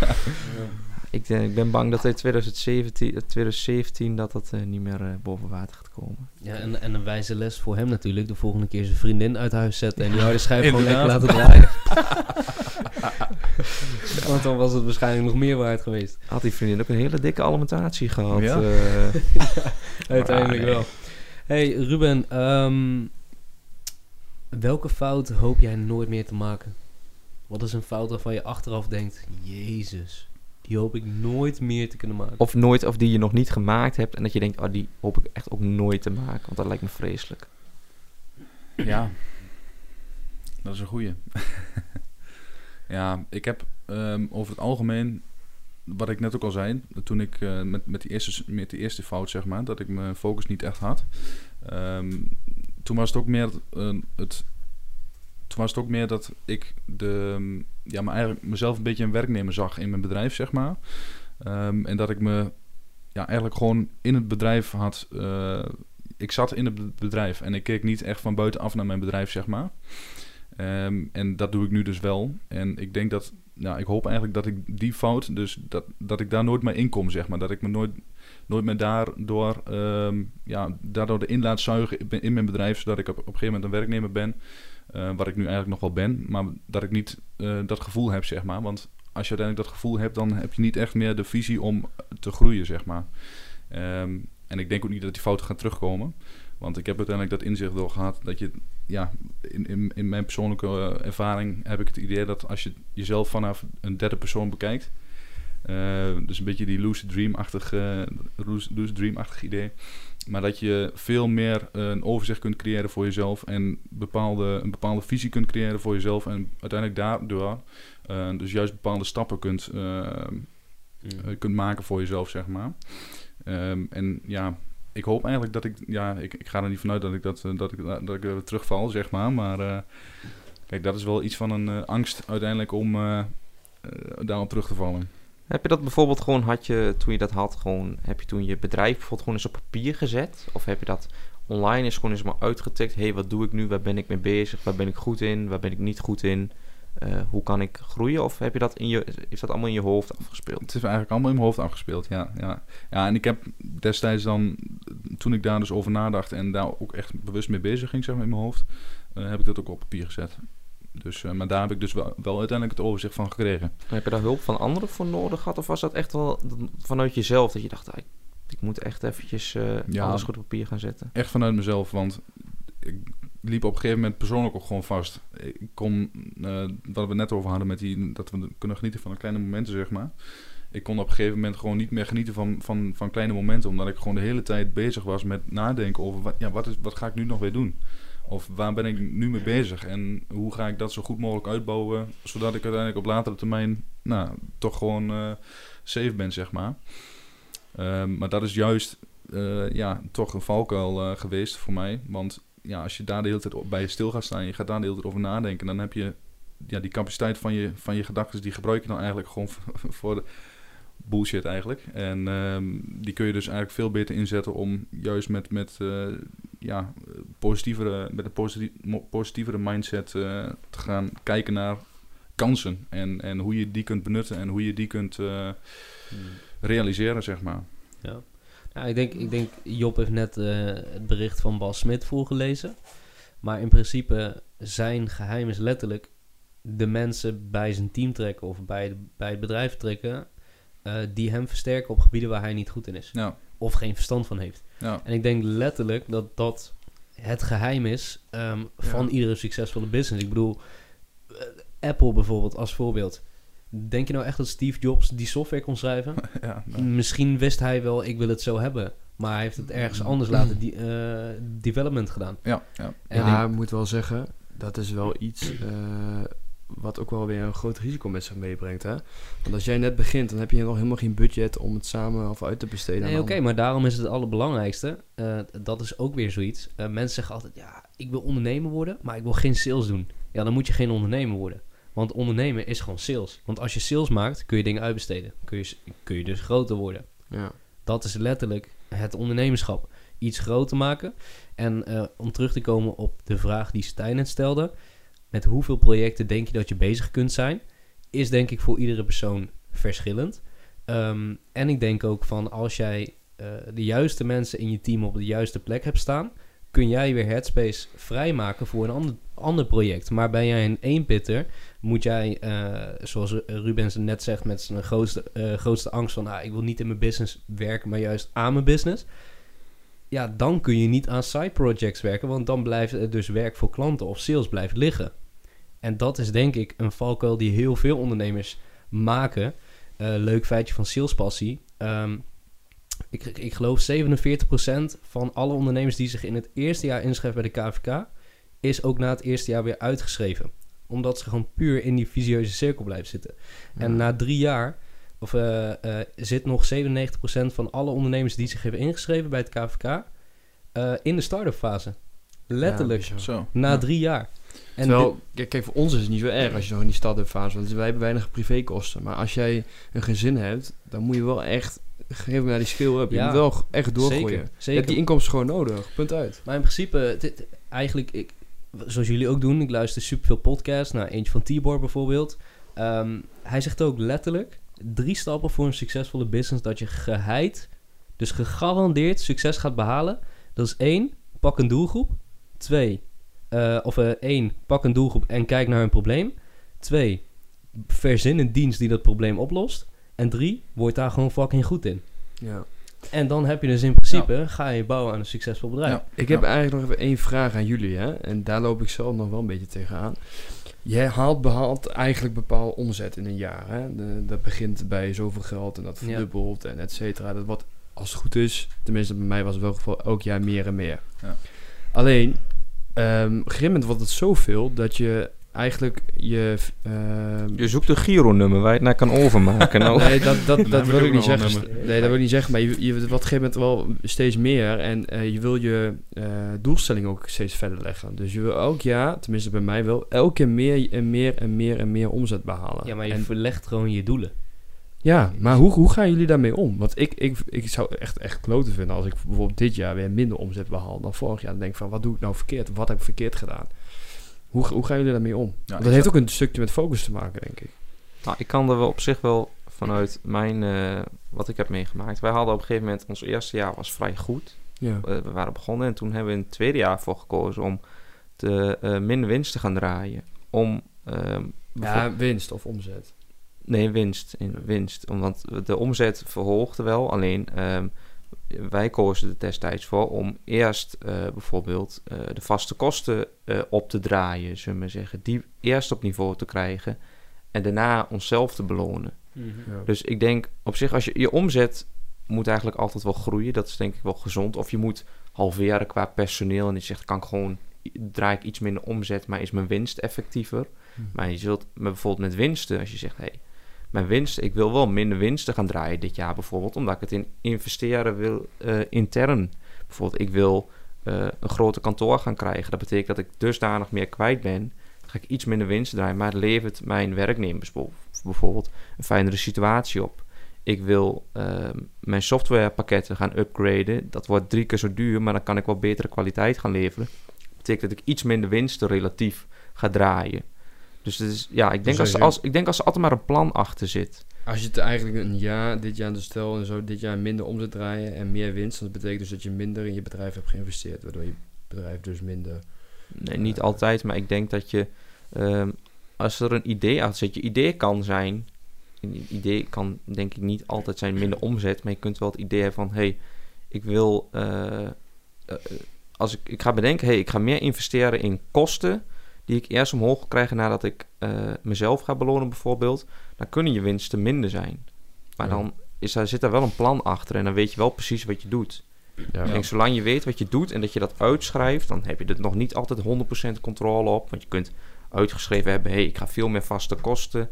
Ik, eh, ik ben bang dat in 2017, eh, 2017 dat dat niet meer boven water gaat komen. Ja, en, en een wijze les voor hem natuurlijk. De volgende keer zijn vriendin uit huis zetten en die harde schijf gewoon lekker laten <laughs> draaien. <laughs> Want dan was het waarschijnlijk nog meer waard geweest. Had die vriendin ook een hele dikke alimentatie gehad. Ja. eh. Uiteindelijk nee. wel. Hey Ruben, ehm, welke fout hoop jij nooit meer te maken? Wat is een fout waarvan je achteraf denkt, Jezus, die hoop ik nooit meer te kunnen maken? Of nooit, of die je nog niet gemaakt hebt. En dat je denkt, oh, die hoop ik echt ook nooit te maken. Want dat lijkt me vreselijk. Ja, dat is een goeie. <laughs> ja, ik heb ehm, over het algemeen, wat ik net ook al zei, toen ik eh, met, met, die eerste, met die eerste fout, zeg maar, dat ik mijn focus niet echt had. ehm, toen was het ook meer eh, het. Toen was het ook meer dat ik de, ja, maar eigenlijk mezelf een beetje een werknemer zag in mijn bedrijf, zeg maar. Ehm, en dat ik me ja, eigenlijk gewoon in het bedrijf had. eh, ik zat in het be- bedrijf en ik keek niet echt van buitenaf naar mijn bedrijf, zeg maar. Ehm, en dat doe ik nu dus wel. En ik denk dat, nou, ik hoop eigenlijk dat ik die fout, dus dat, dat ik daar nooit meer in kom, zeg maar. Dat ik me nooit, nooit meer daardoor, ehm, ja, daardoor de in laat zuigen in- mijn bedrijf, zodat ik op, een gegeven moment een werknemer ben. eh, wat ik nu eigenlijk nog wel ben, maar dat ik niet eh, dat gevoel heb, zeg maar. Want als je uiteindelijk dat gevoel hebt, dan heb je niet echt meer de visie om te groeien, zeg maar. Ehm, en ik denk ook niet dat die fouten gaan terugkomen. Want ik heb uiteindelijk dat inzicht wel gehad dat je, ja, in, in, in mijn persoonlijke eh, ervaring heb ik het idee dat als je jezelf vanaf een derde persoon bekijkt, dus een beetje die lucid dream-achtig, eh, lucid dream-achtig idee, maar dat je veel meer eh, een overzicht kunt creëren voor jezelf en bepaalde, een bepaalde visie kunt creëren voor jezelf en uiteindelijk daardoor eh, dus juist bepaalde stappen kunt, eh, eh, kunt maken voor jezelf, zeg maar. Ehm, en ja, ik hoop eigenlijk dat ik, ja, ik, ik ga er niet vanuit dat ik dat, eh, dat ik, dat ik er terugval, zeg maar. Maar eh, kijk, dat is wel iets van een eh, angst uiteindelijk om eh, eh, daarop terug te vallen. Heb je dat bijvoorbeeld gewoon, had je toen je dat had, gewoon, heb je toen je bedrijf bijvoorbeeld gewoon eens op papier gezet? Of heb je dat online eens gewoon eens maar uitgetikt? Hé, hey, wat doe ik nu? Waar ben ik mee bezig? Waar ben ik goed in? Waar ben ik niet goed in? Eh, hoe kan ik groeien? Of heb je dat in je, is dat allemaal in je hoofd afgespeeld? Het is eigenlijk allemaal in mijn hoofd afgespeeld, ja. Ja, ja en ik heb destijds dan, toen ik daar dus over nadacht en daar ook echt bewust mee bezig ging, zeg maar, in mijn hoofd, eh, heb ik dat ook op papier gezet. Dus, eh, maar daar heb ik dus wel, wel uiteindelijk het overzicht van gekregen. Heb je daar hulp van anderen voor nodig gehad? Of was dat echt wel vanuit jezelf dat je dacht, ah, ik, ik moet echt eventjes eh, Ja. alles goed op papier gaan zetten? Echt vanuit mezelf, want ik liep op een gegeven moment persoonlijk ook gewoon vast. Ik kon, eh, wat we net over hadden met die, dat we kunnen genieten van de kleine momenten, zeg maar. Ik kon op een gegeven moment gewoon niet meer genieten van, van, van kleine momenten, omdat ik gewoon de hele tijd bezig was met nadenken over, wat, ja, wat, is, wat ga ik nu nog weer doen? Of waar ben ik nu mee bezig en hoe ga ik dat zo goed mogelijk uitbouwen, zodat ik uiteindelijk op latere termijn, nou, toch gewoon eh, safe ben, zeg maar. Ehm, maar dat is juist eh, ja, toch een valkuil eh, geweest voor mij. Want ja, als je daar de hele tijd bij stil gaat staan... je gaat daar de hele tijd over nadenken... dan heb je ja, die capaciteit van je, van je gedachten... die gebruik je dan eigenlijk gewoon <laughs> voor, de bullshit eigenlijk. En ehm, die kun je dus eigenlijk veel beter inzetten... om juist met, met, ja, positievere, met een positief, mo- positievere mindset eh, te gaan kijken naar kansen. En, en hoe je die kunt benutten en hoe je die kunt eh, realiseren, zeg maar. Ja. Nou, ik, denk, ik denk, Job heeft net eh, het bericht van Bas Smit voorgelezen. Maar in principe, zijn geheim is letterlijk de mensen bij zijn team trekken of bij, de- bij het bedrijf trekken. die hem versterken op gebieden waar hij niet goed in is. Of geen verstand van heeft. Ja, En ik denk letterlijk dat dat het geheim is ehm, van iedere succesvolle business. Ik bedoel, eh, Apple bijvoorbeeld als voorbeeld. Denk je nou echt dat Steve Jobs die software kon schrijven? <laughs> ja, nou, Misschien wist hij wel, ik wil het zo hebben. Maar hij heeft het ergens anders laten die, eh, development gedaan. ja, ja. En ja, ik- moet wel zeggen, dat is wel iets eh, wat ook wel weer een groot risico met zich meebrengt. Hè? Want als jij net begint, dan heb je nog helemaal geen budget om het samen of uit te besteden. Nee, oké, maar daarom is het het allerbelangrijkste. eh, dat is ook weer zoiets. Eh, mensen zeggen altijd, ja, ik wil ondernemer worden, maar ik wil geen sales doen. Ja, dan moet je geen ondernemer worden. Want ondernemen is gewoon sales. Want als je sales maakt, kun je dingen uitbesteden. Kun je, kun je dus groter worden. Ja. Dat is letterlijk het ondernemerschap. Iets groter maken. En eh, om terug te komen op de vraag die Stijn net stelde. Met hoeveel projecten denk je dat je bezig kunt zijn? Is denk ik voor iedere persoon verschillend. Ehm, en ik denk ook van als jij eh, de juiste mensen in je team op de juiste plek hebt staan... kun jij weer headspace vrijmaken voor een ander, ander project. Maar ben jij een eenpitter, moet jij, eh, zoals Rubens net zegt... met zijn grootste, eh, grootste angst van... Ah, ik wil niet in mijn business werken, maar juist aan mijn business... Ja, dan kun je niet aan side projects werken... want dan blijft er dus werk voor klanten of sales blijft liggen. En dat is denk ik een valkuil die heel veel ondernemers maken... Eh, leuk feitje van salespassie. Ehm, ik, ik, geloof 47% van alle ondernemers die zich in het eerste jaar inschrijven bij de KVK... is ook na het eerste jaar weer uitgeschreven. Omdat ze gewoon puur in die visieuze cirkel blijven zitten. En na drie jaar of, eh, eh, zit nog 97% van alle ondernemers die zich hebben ingeschreven bij het KVK... eh, in de start-up fase. Letterlijk. Ja. Zo. na Ja. drie jaar. En Terwijl, kijk, kijk, voor ons is het niet zo erg als je nog in die start-up fase Want wij hebben weinig privékosten. Maar als jij een gezin hebt, dan moet je wel echt... Geef naar die skill up. Je Ja, moet wel echt doorgooien. Zeker, Je hebt die inkomsten gewoon nodig. Punt uit. Maar in principe, dit, eigenlijk, ik, zoals jullie ook doen, ik luister superveel podcasts. Nou, eentje van Tibor bijvoorbeeld. Ehm, hij zegt ook letterlijk, drie stappen voor een succesvolle business dat je geheid, dus gegarandeerd succes gaat behalen. Dat is één, pak een doelgroep. Twee, eh, of eh, één, pak een doelgroep en kijk naar een probleem. Twee, verzin een dienst die dat probleem oplost. En drie, word daar gewoon fucking goed in. Ja. En dan heb je dus in principe, ga je bouwen aan een succesvol bedrijf. Ja. Ik heb eigenlijk nog even één vraag aan jullie, hè? En daar loop ik zelf nog wel een beetje tegenaan. Jij haalt behaalt eigenlijk bepaalde omzet in een jaar. Hè? De- dat begint bij zoveel geld en dat Ja. verdubbelt en et cetera. Dat wordt, als het goed is, tenminste bij mij was het wel geval, elk jaar meer en meer. Ja. Alleen, ehm, op een gegeven moment wordt het zoveel dat je eigenlijk je... ehm, Je zoekt een Giro-nummer waar je het naar kan overmaken. <laughs> Nou, Nee, dat, dat, dat wil ik niet zeggen. Nee, dat wil ik niet zeggen. Maar je, je wordt op een gegeven moment wel steeds meer. En eh, je wil je eh, doelstelling ook steeds verder leggen. Dus je wil elk jaar, tenminste bij mij wel, elke keer meer en meer en meer en meer omzet behalen. Ja, maar je En- verlegt gewoon je doelen. Ja, maar hoe, hoe gaan jullie daarmee om? Want ik, ik, ik zou echt, echt kloten vinden als ik bijvoorbeeld dit jaar weer minder omzet behaal dan vorig jaar. Dan denk ik van, wat doe ik nou verkeerd? Wat heb ik verkeerd gedaan? Hoe, hoe gaan jullie daarmee om? Dat heeft zou- ook een stukje met focus te maken, denk ik. Nou, ik kan er wel op zich wel vanuit mijn, eh, wat ik heb meegemaakt. Wij hadden op een gegeven moment, ons eerste jaar was vrij goed. Ja. Eh, we waren begonnen en toen hebben we in het tweede jaar voor gekozen om te, eh, minder winst te gaan draaien. Om, ehm, bijvoorbeeld- ja, winst of omzet. Nee, winst. In winst. Want de omzet verhoogde wel. Alleen ehm, wij kozen er destijds voor om eerst eh, bijvoorbeeld eh, de vaste kosten eh, op te draaien, zullen we maar zeggen. Die eerst op niveau te krijgen en daarna onszelf te belonen. Ja. Dus ik denk op zich, als je je omzet moet eigenlijk altijd wel groeien. Dat is denk ik wel gezond. Of je moet halveren qua personeel. En je zegt, kan ik gewoon, draai ik iets minder omzet, maar is mijn winst effectiever. Hm. Maar je zult met, bijvoorbeeld met winsten, als je zegt, hé, hey, mijn winst, ik wil wel minder winsten gaan draaien dit jaar bijvoorbeeld, omdat ik het in investeren wil eh, intern. Bijvoorbeeld, ik wil eh, een groter kantoor gaan krijgen. Dat betekent dat ik dusdanig meer kwijt ben. Dan ga ik iets minder winst draaien, maar het levert mijn werknemers bijvo- bijvoorbeeld een fijnere situatie op. Ik wil ehm, mijn softwarepakketten gaan upgraden. Dat wordt drie keer zo duur, maar dan kan ik wel betere kwaliteit gaan leveren. Dat betekent dat ik iets minder winsten relatief ga draaien. Dus het is, ja, ik denk, als, Sowieso. als, ik denk als er altijd maar een plan achter zit. Als je het eigenlijk een jaar, dit jaar dus stel en zo, dit jaar minder omzet draaien en meer winst, dan betekent dus dat je minder in je bedrijf hebt geïnvesteerd, waardoor je bedrijf dus minder... Nee, niet Eh. altijd, maar ik denk dat je... ehm, als er een idee achter zit, je idee kan zijn... Een idee kan denk ik niet altijd zijn minder omzet, maar je kunt wel het idee hebben van... hey, ik wil... eh, eh, als ik, ik ga bedenken, hey, ik ga meer investeren in kosten... die ik eerst omhoog krijg nadat ik eh, mezelf ga belonen bijvoorbeeld... dan kunnen je winsten minder zijn. Maar Ja. dan is daar, zit daar wel een plan achter en dan weet je wel precies wat je doet. Ja, Ik denk, zolang je weet wat je doet en dat je dat uitschrijft, dan heb je er nog niet altijd 100% controle op. Want je kunt uitgeschreven hebben, hey, ik ga veel meer vaste kosten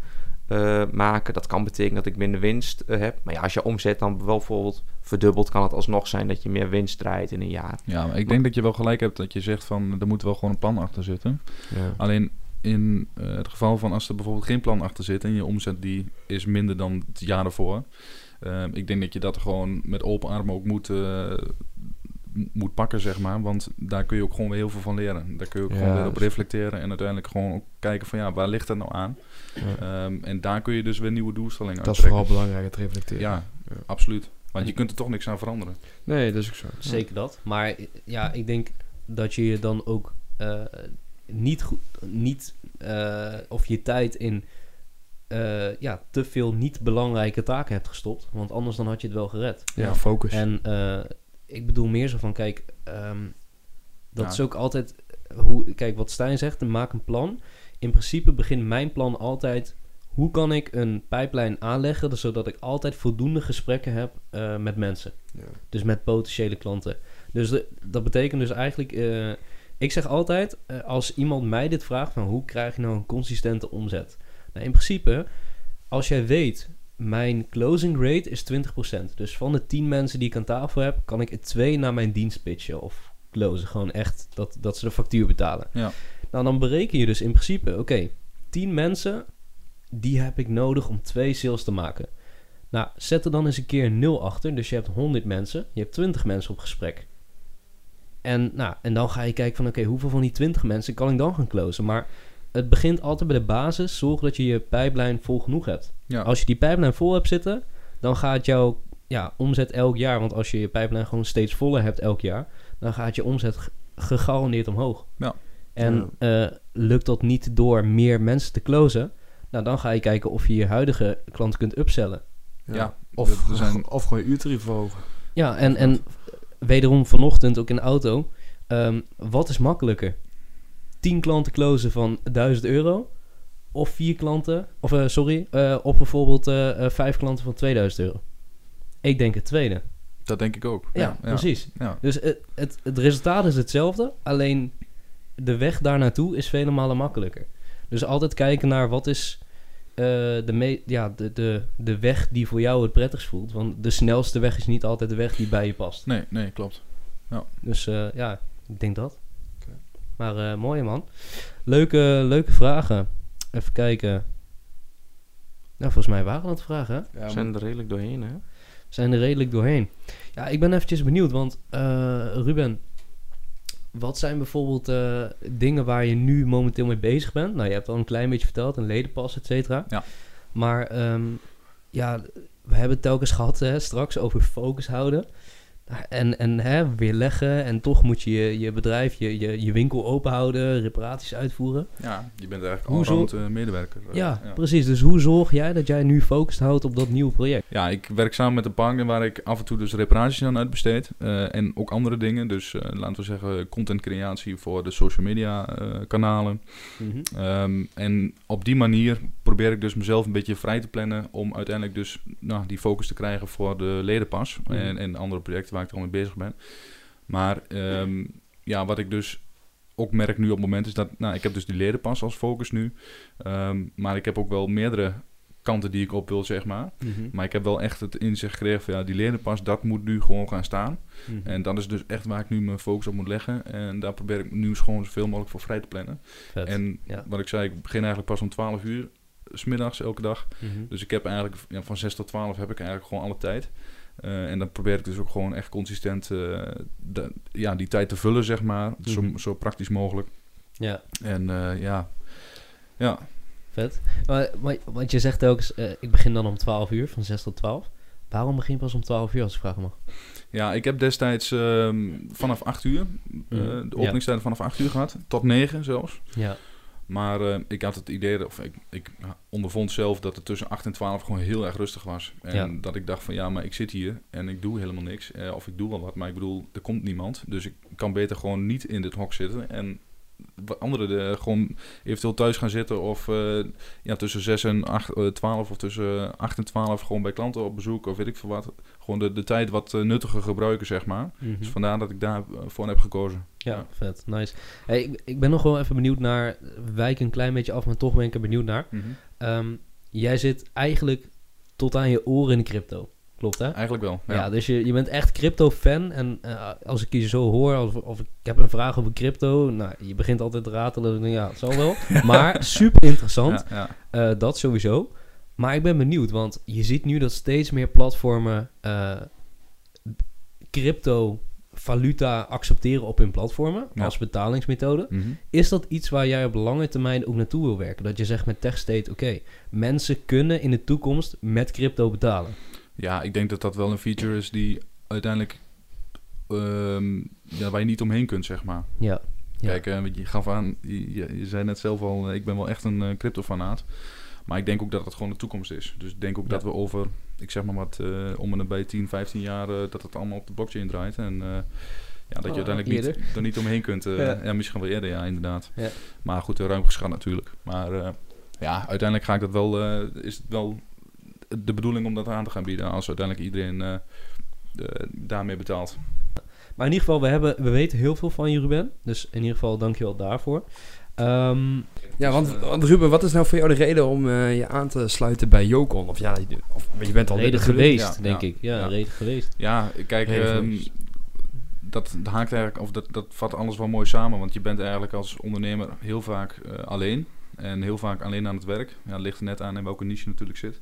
eh, maken. Dat kan betekenen dat ik minder winst eh, heb. Maar ja, als je omzet dan wel bijvoorbeeld verdubbelt, kan het alsnog zijn dat je meer winst draait in een jaar. Ja, maar ik denk dat je wel gelijk hebt dat je zegt van er moet wel gewoon een plan achter zitten. Ja. Alleen in eh, het geval van als er bijvoorbeeld geen plan achter zit en je omzet die is minder dan het jaar ervoor. eh, ik denk dat je dat gewoon met open armen ook moet, moet pakken, zeg maar. Want daar kun je ook gewoon weer heel veel van leren. Daar kun je ook Ja, gewoon weer op reflecteren en uiteindelijk gewoon ook kijken van ja, waar ligt dat nou aan? Ehm, en daar kun je dus weer nieuwe doelstellingen dat is vooral belangrijk, het reflecteren. Ja, Ja. absoluut. Want je kunt er toch niks aan veranderen. Nee, dat is ook zo. Zeker dat. Maar ja, ik denk dat je je dan ook eh, niet goed, niet, eh, of je tijd in eh, ja, te veel niet belangrijke taken hebt gestopt. Want anders dan had je het wel gered. Ja, focus. En eh, ik bedoel meer zo van, kijk, ehm, dat Ja. is ook altijd, hoe, kijk wat Stijn zegt, maak een plan. In principe begint mijn plan altijd, hoe kan ik een pijplijn aanleggen, dus zodat ik altijd voldoende gesprekken heb eh, met mensen. Ja. Dus met potentiële klanten. Dus de- dat betekent dus eigenlijk, eh, ik zeg altijd, eh, als iemand mij dit vraagt, van hoe krijg je nou een consistente omzet? Nou, in principe, als jij weet, mijn closing rate is 20%. Dus van de 10 mensen die ik aan tafel heb, kan ik er twee naar mijn dienst pitchen of closen. Gewoon echt dat, dat ze de factuur betalen. Ja. Nou, dan bereken je dus in principe, oké, 10 mensen, die heb ik nodig om twee sales te maken. Nou, zet er dan eens een keer een 0 achter. Dus je hebt 100 mensen, je hebt 20 mensen op gesprek. En, nou, en dan ga je kijken van, oké, hoeveel van die 20 mensen kan ik dan gaan closen? Maar het begint altijd bij de basis. Zorg dat je je pijplijn vol genoeg hebt. Ja, Als je die pijplijn vol hebt zitten, dan gaat jouw ja, omzet elk jaar... Want als je je pijplijn gewoon steeds voller hebt elk jaar... dan gaat je omzet ge- gegarandeerd omhoog. Ja. En eh, lukt dat niet door meer mensen te closen... nou, dan ga je kijken of je je huidige klanten kunt upsellen. Ja, Of, er zijn- <laughs> of gewoon je uurtarief verhogen. Ja, en, en wederom vanochtend ook in de auto. ehm, wat is makkelijker? 10 klanten closen van 1000 euro? Of vier klanten, of eh, sorry, eh, of bijvoorbeeld eh eh, vijf klanten van 2000 euro? Ik denk het tweede. dat denk ik ook. Ja, precies. Ja. Dus het, het, het resultaat is hetzelfde, alleen de weg daar naartoe is vele malen makkelijker. Dus altijd kijken naar wat is eh, de, me ja, de, de, de weg die voor jou het prettigst voelt. Want de snelste weg is niet altijd de weg die bij je past. Nee, nee, klopt. Dus eh, ja, ik denk dat. Oké. Maar eh mooi man. Leuke, leuke vragen. Even kijken. Nou, volgens mij waren dat vragen, hè? We zijn er redelijk doorheen, hè? We zijn er redelijk doorheen. Ja, ik ben eventjes benieuwd, want eh, Ruben, wat zijn bijvoorbeeld eh, dingen waar je nu momenteel mee bezig bent? Nou, je hebt al een klein beetje verteld, een ledenpas, et cetera. Ja. Maar ehm, ja, we hebben het telkens gehad hè, straks over focus houden. En, en hè, weer leggen en toch moet je je, je bedrijf, je, je, je winkel open houden, reparaties uitvoeren. Ja, je bent eigenlijk Hoezo- allround eh, medewerker. Ja, precies. Dus hoe zorg jij dat jij nu focus houdt op dat nieuwe project? Ja, ik werk samen met een partner waar ik af en toe dus reparaties aan uitbesteed. eh, en ook andere dingen. Dus eh, laten we zeggen contentcreatie voor de social media eh, kanalen. Ehm, en op die manier probeer ik dus mezelf een beetje vrij te plannen om uiteindelijk dus nou, die focus te krijgen voor de ledenpas Mhm. en, en andere projecten waar ik er al mee bezig ben. Maar ehm, ja, wat ik dus ook merk nu op het moment is dat, nou, ik heb dus die ledenpas als focus nu. Ehm, maar ik heb ook wel meerdere kanten die ik op wil, zeg maar. Mhm. Maar ik heb wel echt het inzicht gekregen van ja, die ledenpas, dat moet nu gewoon gaan staan. Mhm. En dat is dus echt waar ik nu mijn focus op moet leggen. En daar probeer ik nu gewoon zoveel mogelijk voor vrij te plannen. Vet. En ja. wat ik zei, ik begin eigenlijk pas om 12 uur, smiddags elke dag. Mhm. Dus ik heb eigenlijk ja, van 6 tot 12 heb ik eigenlijk gewoon alle tijd. Eh, en dan probeer ik dus ook gewoon echt consistent eh, de- ja, die tijd te vullen, zeg maar. Zo, Mhm. zo praktisch mogelijk. Ja, En eh, ja, ja, vet. Maar, maar, want je zegt ook, ik begin dan om 12 uur, van 6 tot 12. Waarom begin je pas om 12 uur, als ik vraag mag? Ja, ik heb destijds ehm, vanaf 8 uur, Mhm. de openingstijden vanaf 8 uur gehad, tot 9 zelfs. Ja. Maar eh, ik had het idee, of ik, ik ondervond zelf dat het tussen 8 en 12 gewoon heel erg rustig was. En Ja. dat ik dacht van ja, maar ik zit hier en ik doe helemaal niks. Eh, of ik doe wel wat, maar ik bedoel, er komt niemand. Dus ik kan beter gewoon niet in dit hok zitten. En anderen de, gewoon eventueel thuis gaan zitten of eh, ja, tussen 6 en 8, eh, 12 of tussen 8 en 12 gewoon bij klanten op bezoek of weet ik veel wat. Gewoon de, de tijd wat eh, nuttiger gebruiken, zeg maar. Mhm. Dus vandaar dat ik daarvoor heb gekozen. Ja, vet. Nice. Hey, ik, ik ben nog wel even benieuwd naar... Wijk een klein beetje af, maar toch ben ik er benieuwd naar. Ehm, jij zit eigenlijk tot aan je oren in de crypto. Klopt, hè? Eigenlijk wel. Ja, Ja. dus je, je bent echt crypto-fan. En eh, als ik je zo hoor, of, of ik heb een vraag over crypto... Nou, je begint altijd te ratelen. Ik denk, ja, het zal wel. <laughs> maar super interessant. Ja, ja. Eh, dat sowieso. Maar ik ben benieuwd, want je ziet nu dat steeds meer platformen eh, crypto valuta accepteren op hun platformen als betalingsmethode. Mhm. Is dat iets waar jij op lange termijn ook naartoe wil werken? Dat je zegt met TechState, oké, mensen kunnen in de toekomst met crypto betalen. Ja, ik denk dat dat wel een feature is die uiteindelijk ehm, ja, waar je niet omheen kunt, zeg maar. Ja. Ja. Kijk, eh, je gaf aan, je, je- zei net zelf al, eh, ik ben wel echt een eh, crypto-fanaat. Maar ik denk ook dat het gewoon de toekomst is. Dus ik denk ook Ja. dat we over, ik zeg maar wat, om en nabij 10, 15 jaar, dat het allemaal op de blockchain draait. En ja, dat je Oh, uiteindelijk niet, er niet omheen kunt. eh, Ja. ja. misschien wel eerder, ja, inderdaad. Ja. Maar goed, ruim geschat natuurlijk. Maar ja, uiteindelijk ga ik dat wel, is het wel de bedoeling om dat aan te gaan bieden. Als uiteindelijk iedereen eh, daarmee betaalt. Maar in ieder geval, we, hebben, we weten heel veel van je, Ruben. Dus in ieder geval, dankjewel daarvoor. Ehm, Ja, want, want Ruben, wat is nou voor jou de reden om eh, je aan te sluiten bij Jocon? Of ja, je- of, je bent al reden geweest, ja, denk ja, ik. Ja, ja. reden geweest. Ja, kijk, ehm, dat, dat haakt eigenlijk, of dat, dat vat alles wel mooi samen. Want je bent eigenlijk als ondernemer heel vaak eh, alleen. En heel vaak alleen aan het werk. Ja, het ligt er net aan in welke niche je natuurlijk zit.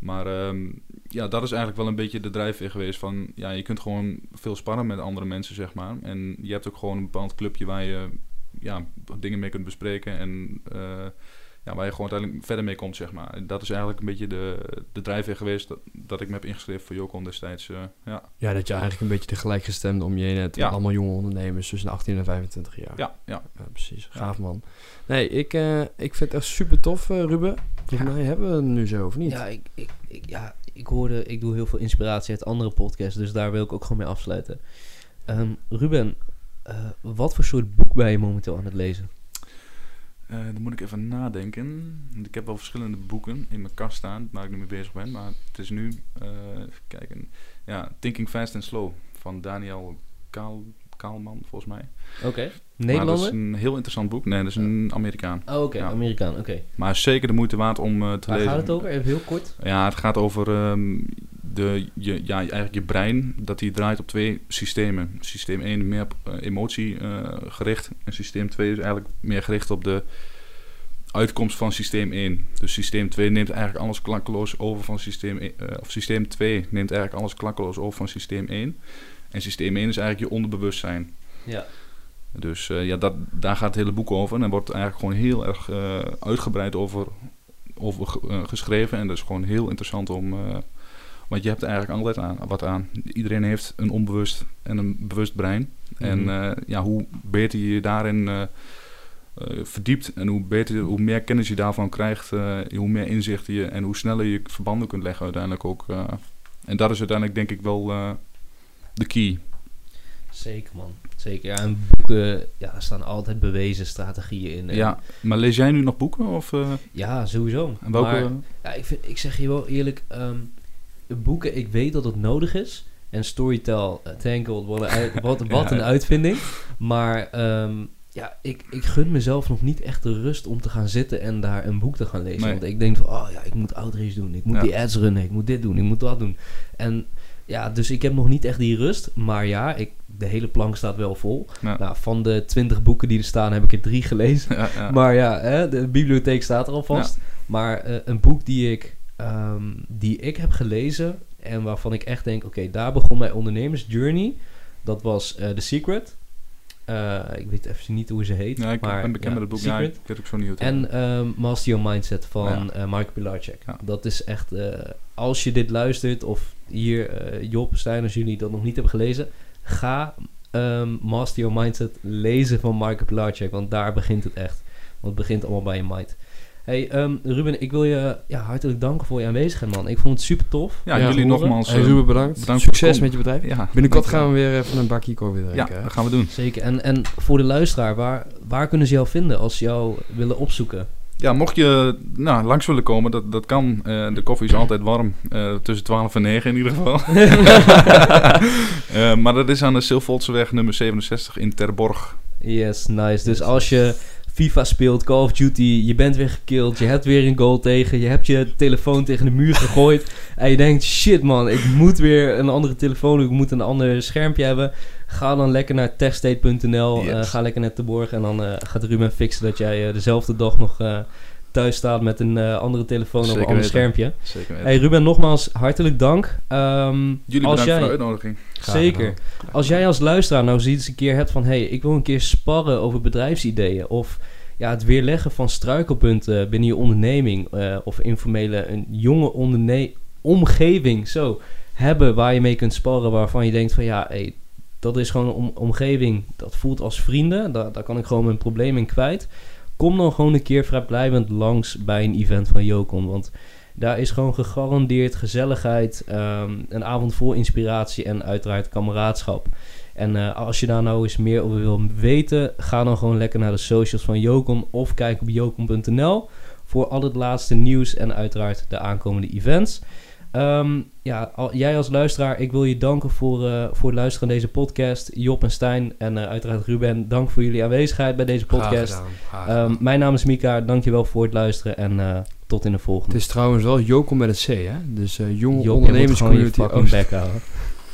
Maar ehm, ja, dat is eigenlijk wel een beetje de drijfveer geweest van... Ja, je kunt gewoon veel sparren met andere mensen, zeg maar. En je hebt ook gewoon een bepaald clubje waar je ja, dingen mee kunt bespreken. En eh, ja, waar je gewoon uiteindelijk verder mee komt, zeg maar. Dat is eigenlijk een beetje de, de drijfveer geweest dat, dat ik me heb ingeschreven voor Jocon destijds. eh, ja. Ja, dat je eigenlijk een beetje de gelijkgestemde om je heen hebt. Ja. Allemaal jonge ondernemers tussen de 18 en 25 jaar. Ja, ja. Ja, precies. Gaaf man. Nee, ik, eh, ik vind het echt super tof, Ruben. Volgens mij hebben we het nu zo, of niet? Ja ik, ik, ik, ja, ik hoorde, ik doe heel veel inspiratie uit andere podcasts, dus daar wil ik ook gewoon mee afsluiten. Ehm, Ruben, eh, wat voor soort boek ben je momenteel aan het lezen? Eh, dan moet ik even nadenken. Want Ik heb wel verschillende boeken in mijn kast staan waar ik nu mee bezig ben. Maar het is nu, eh, even kijken. Ja, Thinking Fast and Slow van Daniel Kaal, Kaalman, volgens mij. Oké. Maar dat Nederlander? is een heel interessant boek. Nee, dat is een Amerikaan. Oh, oké, Ja. Amerikaan, oké. Maar zeker de moeite waard om eh, te Waar lezen. gaat het over? Even heel kort. Ja, het gaat over ehm, de, je, ja, eigenlijk je brein, dat die draait op twee systemen. Systeem 1 meer op eh, emotie eh, gericht en systeem 2 is eigenlijk meer gericht op de uitkomst van systeem 1. Dus systeem 2 neemt eigenlijk alles klakkeloos over van systeem 1, eh, of systeem 2 neemt eigenlijk alles klakkeloos over van systeem 1. En systeem 1 is eigenlijk je onderbewustzijn. Ja. Dus eh, ja, dat, daar gaat het hele boek over. En er wordt eigenlijk gewoon heel erg eh, uitgebreid over, over eh, geschreven. En dat is gewoon heel interessant om... eh, want je hebt er eigenlijk altijd aan, wat aan. Iedereen heeft een onbewust en een bewust brein. En Mhm. eh, ja, hoe beter je je daarin verdiept... en hoe, beter, hoe meer kennis je daarvan krijgt... hoe meer inzichten je en hoe sneller je verbanden kunt leggen uiteindelijk ook. eh. en dat is uiteindelijk denk ik wel eh, de key. Zeker, man. Zeker. Ja, en boeken, ja, daar staan altijd bewezen strategieën in. En Ja, maar lees jij nu nog boeken? Of, eh, Ja, sowieso. en welke... Maar ja, ik, vind, ik zeg je wel eerlijk, ehm, boeken, ik weet dat het nodig is. En Storytel, uh, Tangled, wat een, <laughs> wat, een uitvinding. Maar ehm, ja, ik, ik gun mezelf nog niet echt de rust om te gaan zitten en daar een boek te gaan lezen. Nee. Want ik denk van, oh ja, ik moet outreach doen. Ik moet Ja. die ads runnen. Ik moet dit doen. Ik moet dat doen. En ja, dus ik heb nog niet echt die rust. Maar ja, ik, de hele plank staat wel vol. Ja. Nou, van de twintig boeken die er staan, heb ik er drie gelezen. <laughs> Ja, ja. Maar ja, hè, de bibliotheek staat er alvast. Maar eh, een boek die ik, ehm, die ik heb gelezen en waarvan ik echt denk, oké, daar begon mijn ondernemersjourney. Dat was eh The Secret. Eh, ik weet even niet hoe ze heet. Ja, ik maar, ben bekend ja, met het boek. Ja, ik weet ook zo niet hoe het En ehm, Master Your Mindset van Ja. Mike Pilarczyk. Ja. Dat is echt... eh, als je dit luistert, of hier Job, Stijn, als jullie dat nog niet hebben gelezen... Ga ehm, Master Your Mindset lezen van Mike Pilarczyk. Want daar begint het echt. Want het begint allemaal bij je mind. Hey ehm, Ruben, ik wil je ja, hartelijk danken voor je aanwezigheid, man. Ik vond het super tof. ja, ja, jullie nogmaals. Hey, eh, Ruben, bedankt. Succes met je bedrijf. Ja, Binnenkort gaan we weer even een bakje koffie Ja, drinken. hè? dat gaan we doen. Zeker. En, en voor de luisteraar, waar, waar kunnen ze jou vinden als ze jou willen opzoeken? Ja, mocht je nou, langs willen komen, dat, dat kan. Eh, de koffie is altijd warm. eh, tussen 12 en 9 in ieder geval. <laughs> <laughs> Eh, maar dat is aan de Silvoltseweg nummer 67 in Terborg. Yes, nice. Dus als je FIFA speelt, Call of Duty, je bent weer gekilld, je hebt weer een goal tegen, je hebt je telefoon tegen de muur gegooid <laughs> en je denkt, shit man, ik moet weer een andere telefoon, ik moet een ander schermpje hebben. Ga dan lekker naar techstate.nl, Yes. eh, ga lekker naar Terborg en dan eh, gaat Ruben fixen dat jij eh, dezelfde dag nog thuis staat met een eh, andere telefoon of een ander weten. schermpje. Zeker weten. Hey Ruben, nogmaals hartelijk dank. Ehm, Jullie als bedankt jij, voor de uitnodiging. Graag Zeker. Als jij als luisteraar nou zoiets een keer hebt van... hé, hey, ik wil een keer sparren over bedrijfsideeën... of ja, het weerleggen van struikelpunten binnen je onderneming... eh, of informele, een jonge onderne- omgeving zo, hebben waar je mee kunt sparren... waarvan je denkt van ja, hey, dat is gewoon een om- omgeving... dat voelt als vrienden, daar, daar kan ik gewoon mijn probleem in kwijt... Kom dan gewoon een keer vrijblijvend langs bij een event van Yokon. Want daar is gewoon gegarandeerd gezelligheid, ehm, een avond vol inspiratie en uiteraard kameraadschap. En eh, als je daar nou eens meer over wil weten, ga dan gewoon lekker naar de socials van Jokon of kijk op jokon.nl voor al het laatste nieuws en uiteraard de aankomende events. Ehm, ja, al- jij als luisteraar, ik wil je danken voor, eh, voor het luisteren naar deze podcast. Job en Stijn en eh, uiteraard Ruben, dank voor jullie aanwezigheid bij deze Graag podcast. gedaan, graag Ehm, mijn naam is Mika, dankjewel voor het luisteren en eh, tot in de volgende. Het is trouwens wel Jokom met een C, hè? Dus eh jonge Job, je moet gewoon je houden.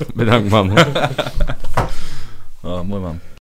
<laughs> Bedankt man. <laughs> Oh, mooi man.